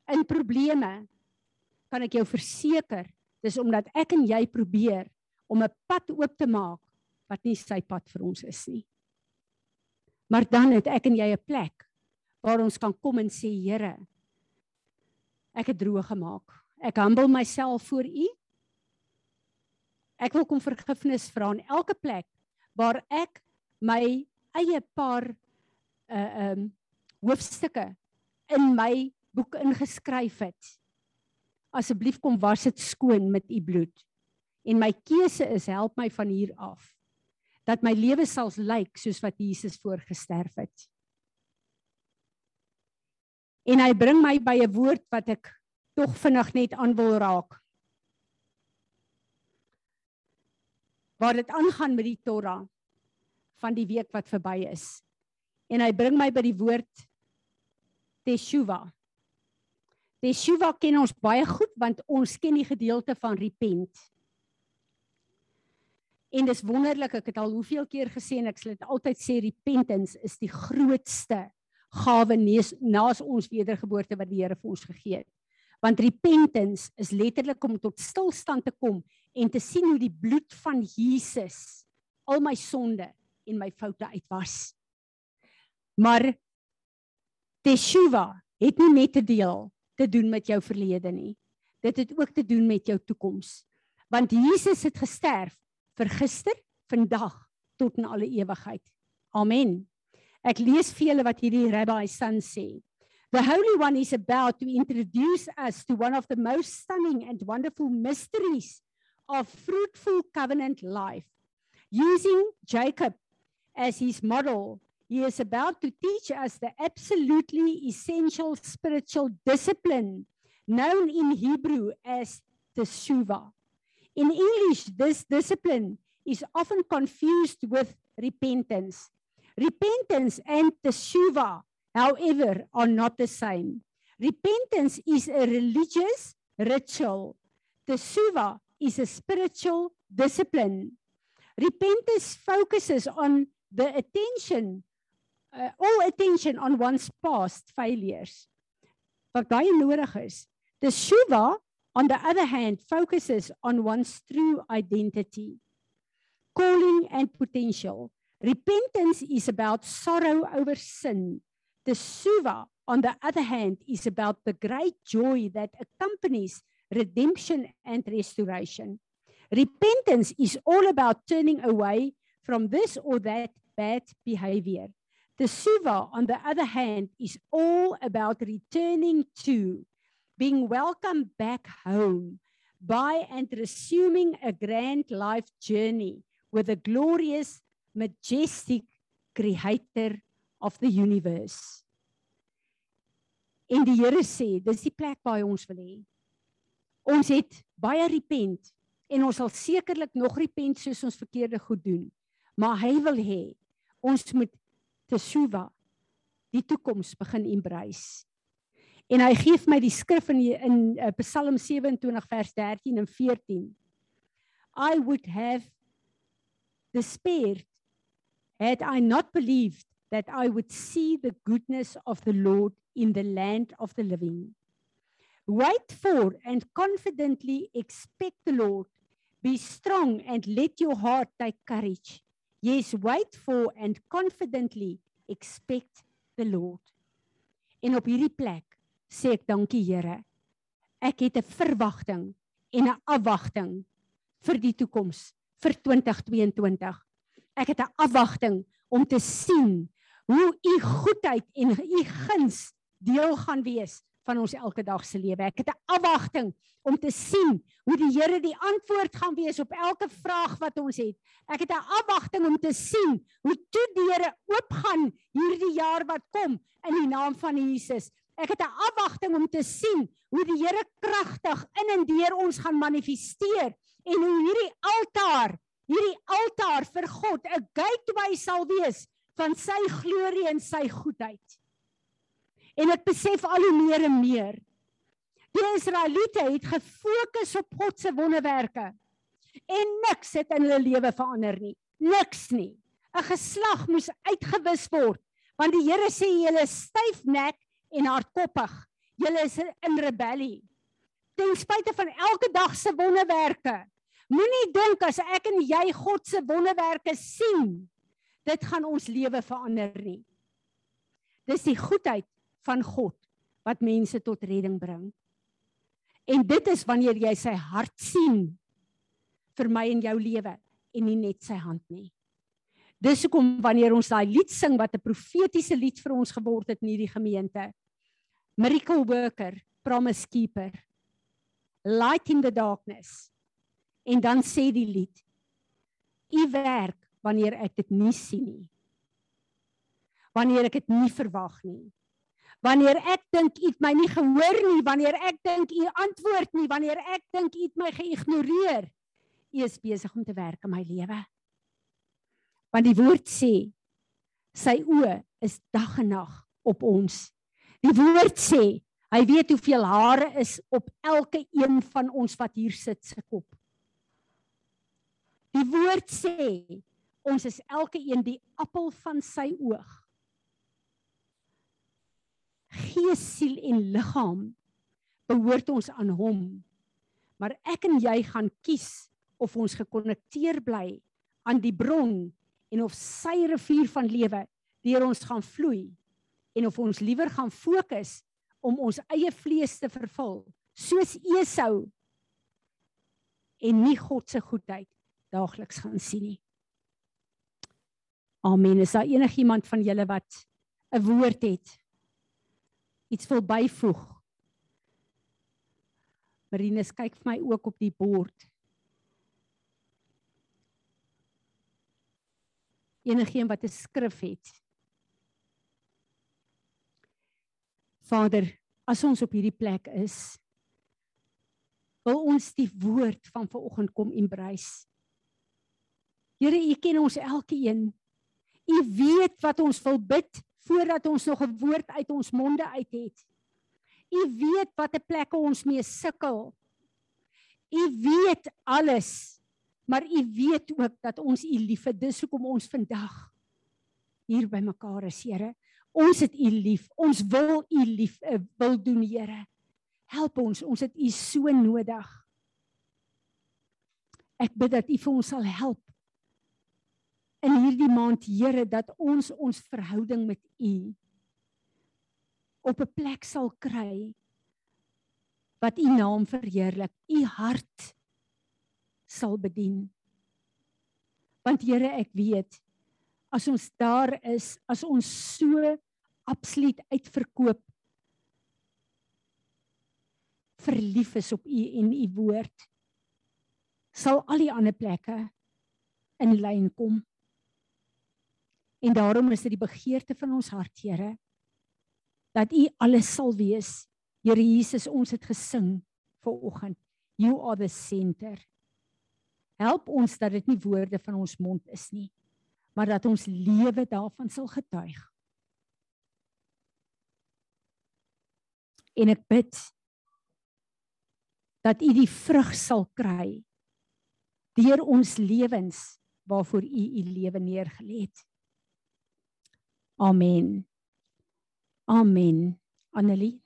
in probleme kan ek jou verseker dis omdat ek en jy probeer om 'n pad oop te maak wat nie sy pad vir ons is nie. Maar dan het ek en jy 'n plek waar ons kan kom en sê Here ek het droog gemaak. Ek humble myself voor U. Ek wil kom vergifnis vra in elke plek waar ek my eie paar uh um hoofstukke in my boek ingeskryf het. Asseblief kom was dit skoon met u bloed. En my keuse is help my van hier af dat my lewe sal lyk soos wat Jesus voorgesterf het. En hy bring my by 'n woord wat ek tog vinnig net aan wil raak. Waar dit aangaan met die Torah van die week wat verby is. En hy bring my by die woord Teshuvah. Teshuva ken ons baie goed want ons ken die gedeelte van repent. En dis wonderlik, ek het al hoeveel keer gesê en ek sal dit altyd sê repentance is die grootste gawe naas ons wedergeboorte wat die Here vir ons gegee het. Want repentance is letterlik om tot stilstand te kom en te sien hoe die bloed van Jesus al my sonde en my foute uitwas. Maar Teshuva het nie net te deel te doen met jou verlede nie. Dit het ook te doen met jou toekoms. Want Jesus het gesterf vir gister, vandag tot in alle ewigheid. Amen. Ek lees vir julle wat hierdie rabbi son sê. The Holy One is about to introduce us to one of the most stunning and wonderful mysteries of fruitful covenant life. Using Jacob as his model, He is about to teach us the absolutely essential spiritual discipline known in Hebrew as teshuvah. In English, this discipline is often confused with repentance. Repentance and teshuvah, however, are not the same. Repentance is a religious ritual. Teshuvah is a spiritual discipline. Repentance focuses on the attention uh, all attention on one's past failures. Wat baie nodig is. The Shuva on the other hand focuses on one's true identity, calling and potential. Repentance is about sorrow over sin. The Suva on the other hand is about the great joy that accompanies redemption and restoration. Repentance is all about turning away from this or that bad behavior. Teshuva, on the other hand, is all about returning to, being welcomed back home by and resuming a grand life journey with the glorious, majestic creator of the universe. En die Here sê, dis die plek waar ons wil hê. Ons het baie repent en ons sal sekerlik nog repent soos ons verkeerde goed doen. Maar hy wil hê ons moet teshuva die toekoms begin embrace. En hy gee my die skrif in in uh, Psalm 27 vers 13 en 14. I would have despaired had I not believed that I would see the goodness of the Lord in the land of the living. Wait for and confidently expect the Lord. Be strong and let your heart take courage. Yes, wait for and confidently expect the Lord. En op hierdie plek sê ek dankie Here. Ek het 'n verwagting en 'n afwagting vir die toekoms vir 2022. Ek het 'n afwagting om te sien hoe u goedheid en u guns deel gaan wees van ons elke dag se lewe. Ek het 'n afwagting om te sien hoe die Here die antwoord gaan wees op elke vraag wat ons het. Ek het 'n afwagting om te sien hoe toe deure oopgaan hierdie jaar wat kom in die naam van Jesus. Ek het 'n afwagting om te sien hoe die Here kragtig in en deur ons gaan manifesteer en hoe hierdie altaar, hierdie altaar vir God 'n gateway sal wees van sy glorie en sy goedheid. En ek besef al hoe meer en meer. Die Israeliete het gefokus op God se wonderwerke. En niks het in hulle lewe verander nie. Niks nie. 'n Geslag moes uitgewis word want die Here sê julle is styfnek en hardkoppig. Julle is in rebellie. Ten spyte van elke dag se wonderwerke. Moenie dink as ek en jy God se wonderwerke sien, dit gaan ons lewe verander nie. Dis die goedheid van God wat mense tot redding bring. En dit is wanneer jy sy hart sien vir my en jou lewe en nie net sy hand nie. Dis hoekom wanneer ons daai lied sing wat 'n profetiese lied vir ons geword het in hierdie gemeente. Miracle worker, promise keeper. Light in the darkness. En dan sê die lied: U werk wanneer ek dit nie sien nie. Wanneer ek dit nie verwag nie wanneer ek dink u het my nie gehoor nie, wanneer ek dink u antwoord nie, wanneer ek dink u het my geïgnoreer. U is besig om te werk in my lewe. Want die woord sê sy oë is dag en nag op ons. Die woord sê hy weet hoeveel hare is op elke een van ons wat hier sit se kop. Die woord sê ons is elke een die appel van sy oog gees, siel en liggaam behoort ons aan hom. Maar ek en jy gaan kies of ons gekonnekteer bly aan die bron en of sy rivier van lewe deur ons gaan vloei en of ons liewer gaan fokus om ons eie vlees te vervul soos Esau en nie God se goedheid daagliks gaan sien nie. Amen. Is daar enigiemand van julle wat 'n woord het iets wil byvoeg. Marinus kyk vir my ook op die bord. Enigeen wat 'n skrif het. Vader, as ons op hierdie plek is, wil ons die woord van vanoggend kom embrace. Here, U ken ons elkeen. U weet wat ons wil bid voordat ons nog 'n woord uit ons monde uit het. U weet watter plekke ons mee sukkel. U weet alles. Maar u weet ook dat ons u liefhet. Dis hoekom ons vandag hier by mekaar is, Here. Ons het u lief. Ons wil u lief uh, wil doen, Here. Help ons. Ons het u so nodig. Ek bid dat u vir ons sal help in hierdie maand Here dat ons ons verhouding met U op 'n plek sal kry wat U naam verheerlik. U hart sal bedien. Want Here, ek weet as ons daar is, as ons so absoluut uitverkoop verlief is op U en U woord, sal al die ander plekke in lyn kom. En daarom is dit die begeerte van ons hart, Here, dat U alles sal wees. Here Jesus, ons het gesing vir oggend. You are the center. Help ons dat dit nie woorde van ons mond is nie, maar dat ons lewe daarvan sal getuig. En ek bid dat u die vrug sal kry deur ons lewens waarvoor u u lewe neergelê het. Amen. Amen. Annelie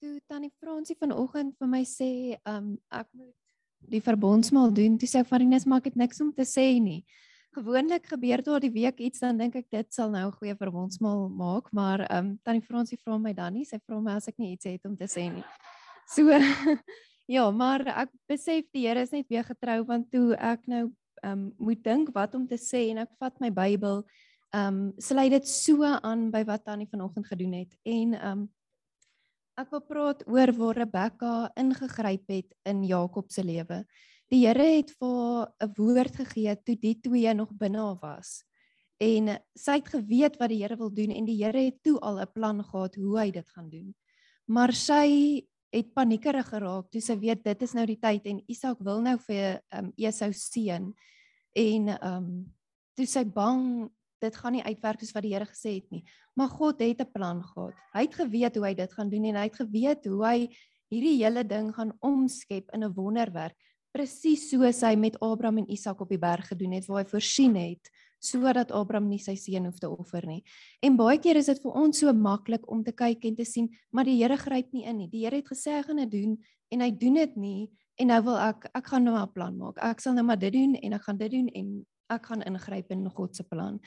toe tannie Fransie vanoggend vir my sê, um ek moet die verbondsmaal doen, toe sê ek Farinus, maar ek het niks om te sê nie. Gewoonlik gebeur daar die week iets dan dink ek dit sal nou 'n goeie verbondsmaal maak, maar um tannie Fransie vra my dan nie, sy vra my as ek nie iets het om te sê nie. So <laughs> ja, maar ek besef die Here is net weer getrou want toe ek nou um moet dink wat om te sê en ek vat my Bybel, um sluit dit so aan by wat tannie vanoggend gedoen het en um Ek wil praat oor waar Rebekka ingegryp het in Jakob se lewe. Die Here het vir 'n woord gegee toe die twee nog binne haar was. En sy het geweet wat die Here wil doen en die Here het toe al 'n plan gehad hoe hy dit gaan doen. Maar sy het paniekerig geraak toe sy weet dit is nou die tyd en Isak wil nou vir um, Esau seën en ehm um, toe sy bang dit gaan nie uitwerk soos wat die Here gesê het nie. Maar God het 'n plan gehad. Hy het geweet hoe hy dit gaan doen en hy het geweet hoe hy hierdie hele ding gaan omskep in 'n wonderwerk, presies soos hy met Abraham en Isak op die berg gedoen het waar hy voorsien het sodat Abraham nie sy seun hoef te offer nie. En baie keer is dit vir ons so maklik om te kyk en te sien, maar die Here gryp nie in nie. Die Here het gesê hy gaan dit doen en hy doen dit nie en nou wil ek ek gaan nou 'n plan maak. Ek sal nou maar dit doen en ek gaan dit doen en ek gaan ingryp in God se plan.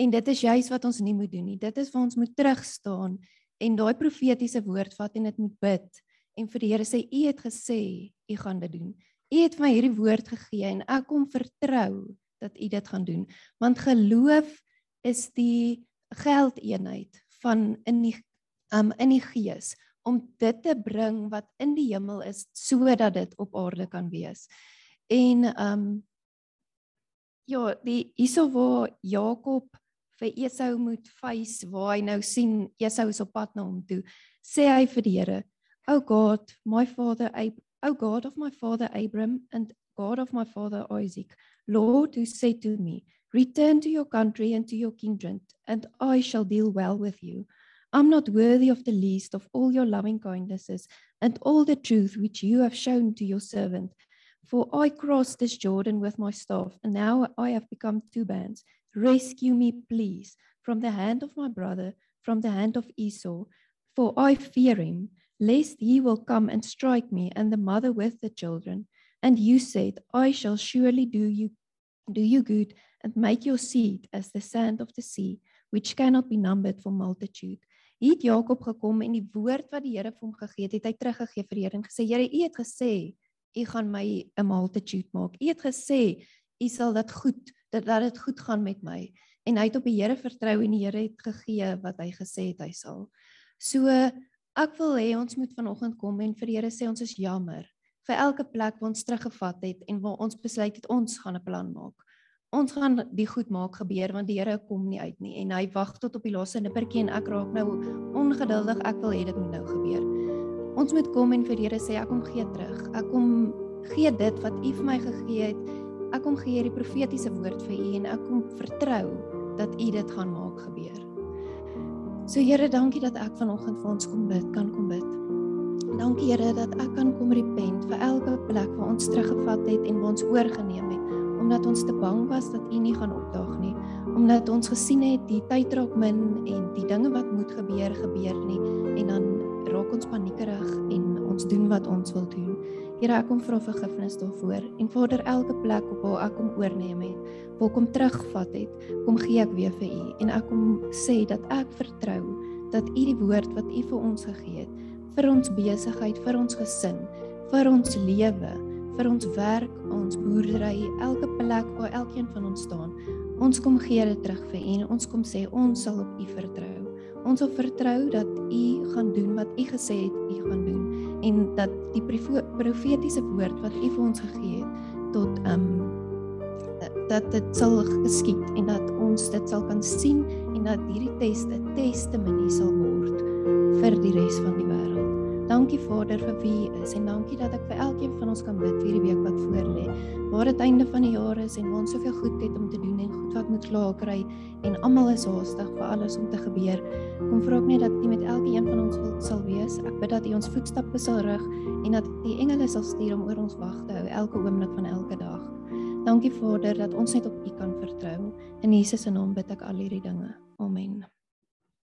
En dit is juis wat ons nie moet doen nie. Dit is waar ons moet terugstaan en daai profetiese woord vat en dit moet bid en vir die Here sê u het gesê u gaan dit doen. U het my hierdie woord gegee en ek kom vertrou dat u dit gaan doen. Want geloof is die geldeenheid van in die um in die gees om dit te bring wat in die hemel is sodat dit op aarde kan wees. En um ja, die hierso waar Jakob vir Esau moet face waar hy nou sien Esau is op pad na hom toe. Sê hy vir die Here, "O God, my father O God of my father Abram and God of my father Isaac, Lord, who said to me, Return to your country and to your kindred, and I shall deal well with you. I'm not worthy of the least of all your loving kindnesses and all the truth which you have shown to your servant. For I crossed this Jordan with my staff, and now I have become two bands. Rescue me, please, from the hand of my brother, from the hand of Esau, for I fear him, lest he will come and strike me and the mother with the children. And you said, I shall surely do you do you good and make your seed as the sand of the sea, which cannot be numbered for multitude. Hier het Jakob gekom en die woord wat die Here vir hom gegee het, het hy teruggegee vir die Here en gesê: "Here, U het gesê, U gaan my 'n multitude maak. U het gesê, U sal dit goed dat dat dit goed gaan met my en hy het op die Here vertrou en die Here het gegee wat hy gesê het hy sal. So ek wil hê ons moet vanoggend kom en vir die Here sê ons is jammer vir elke plek waar ons teruggevat het en waar ons besluit het ons gaan 'n plan maak. Ons gaan die goed maak gebeur want die Here kom nie uit nie en hy wag tot op die laaste nippertjie en ek raak nou ongeduldig. Ek wil hê dit moet nou gebeur. Ons moet kom en vir die Here sê ek kom gee terug. Ek kom gee dit wat U vir my gegee het Ek kom gee hierdie profetiese woord vir u en ek kom vertrou dat u dit gaan maak gebeur. So Here, dankie dat ek vanoggend vir ons kom bid, kan kom bid. Dankie Here dat ek kan kom repent vir elke plek waar ons teruggevat het en waar ons oorgeneem het omdat ons te bang was dat U nie gaan opdaag nie, omdat ons gesien het die tyd raak min en die dinge wat moet gebeur gebeur nie en dan raak ons paniekerig en ons doen wat ons wil doen. Here, ek kom vra vergifnis daarvoor en Vader, elke plek op waar ek kom oorneem het, waar kom terugvat het, kom gee ek weer vir U en ek kom sê dat ek vertrou dat U die woord wat U vir ons gegee het vir ons besigheid, vir ons gesin, vir ons lewe, vir ons werk, ons boerdery, elke plek waar elkeen van ons staan. Ons kom gee dit terug vir U en ons kom sê ons sal op U vertrou. Ons sal vertrou dat U gaan doen wat U gesê het U gaan doen en dat die profetiese woord wat U vir ons gegee het tot um dat dit sal geskied en dat ons dit sal kan sien en dat hierdie teste testimonie sal word vir die res van die. Dankie Vader vir wie U is en dankie dat ek vir elkeen van ons kan bid vir hierdie week wat voor lê. Waar dit einde van die jaar is en ons soveel goed het om te doen en goed wat moet klaar kry en almal is haastig vir alles om te gebeur. Kom vra ek net dat U met elkeen van ons wil, sal wees. Ek bid dat U ons voetstappe sal rig en dat die engele sal stuur om oor ons wag te hou elke oomblik van elke dag. Dankie Vader dat ons net op U kan vertrou. In Jesus se naam bid ek al hierdie dinge. Amen.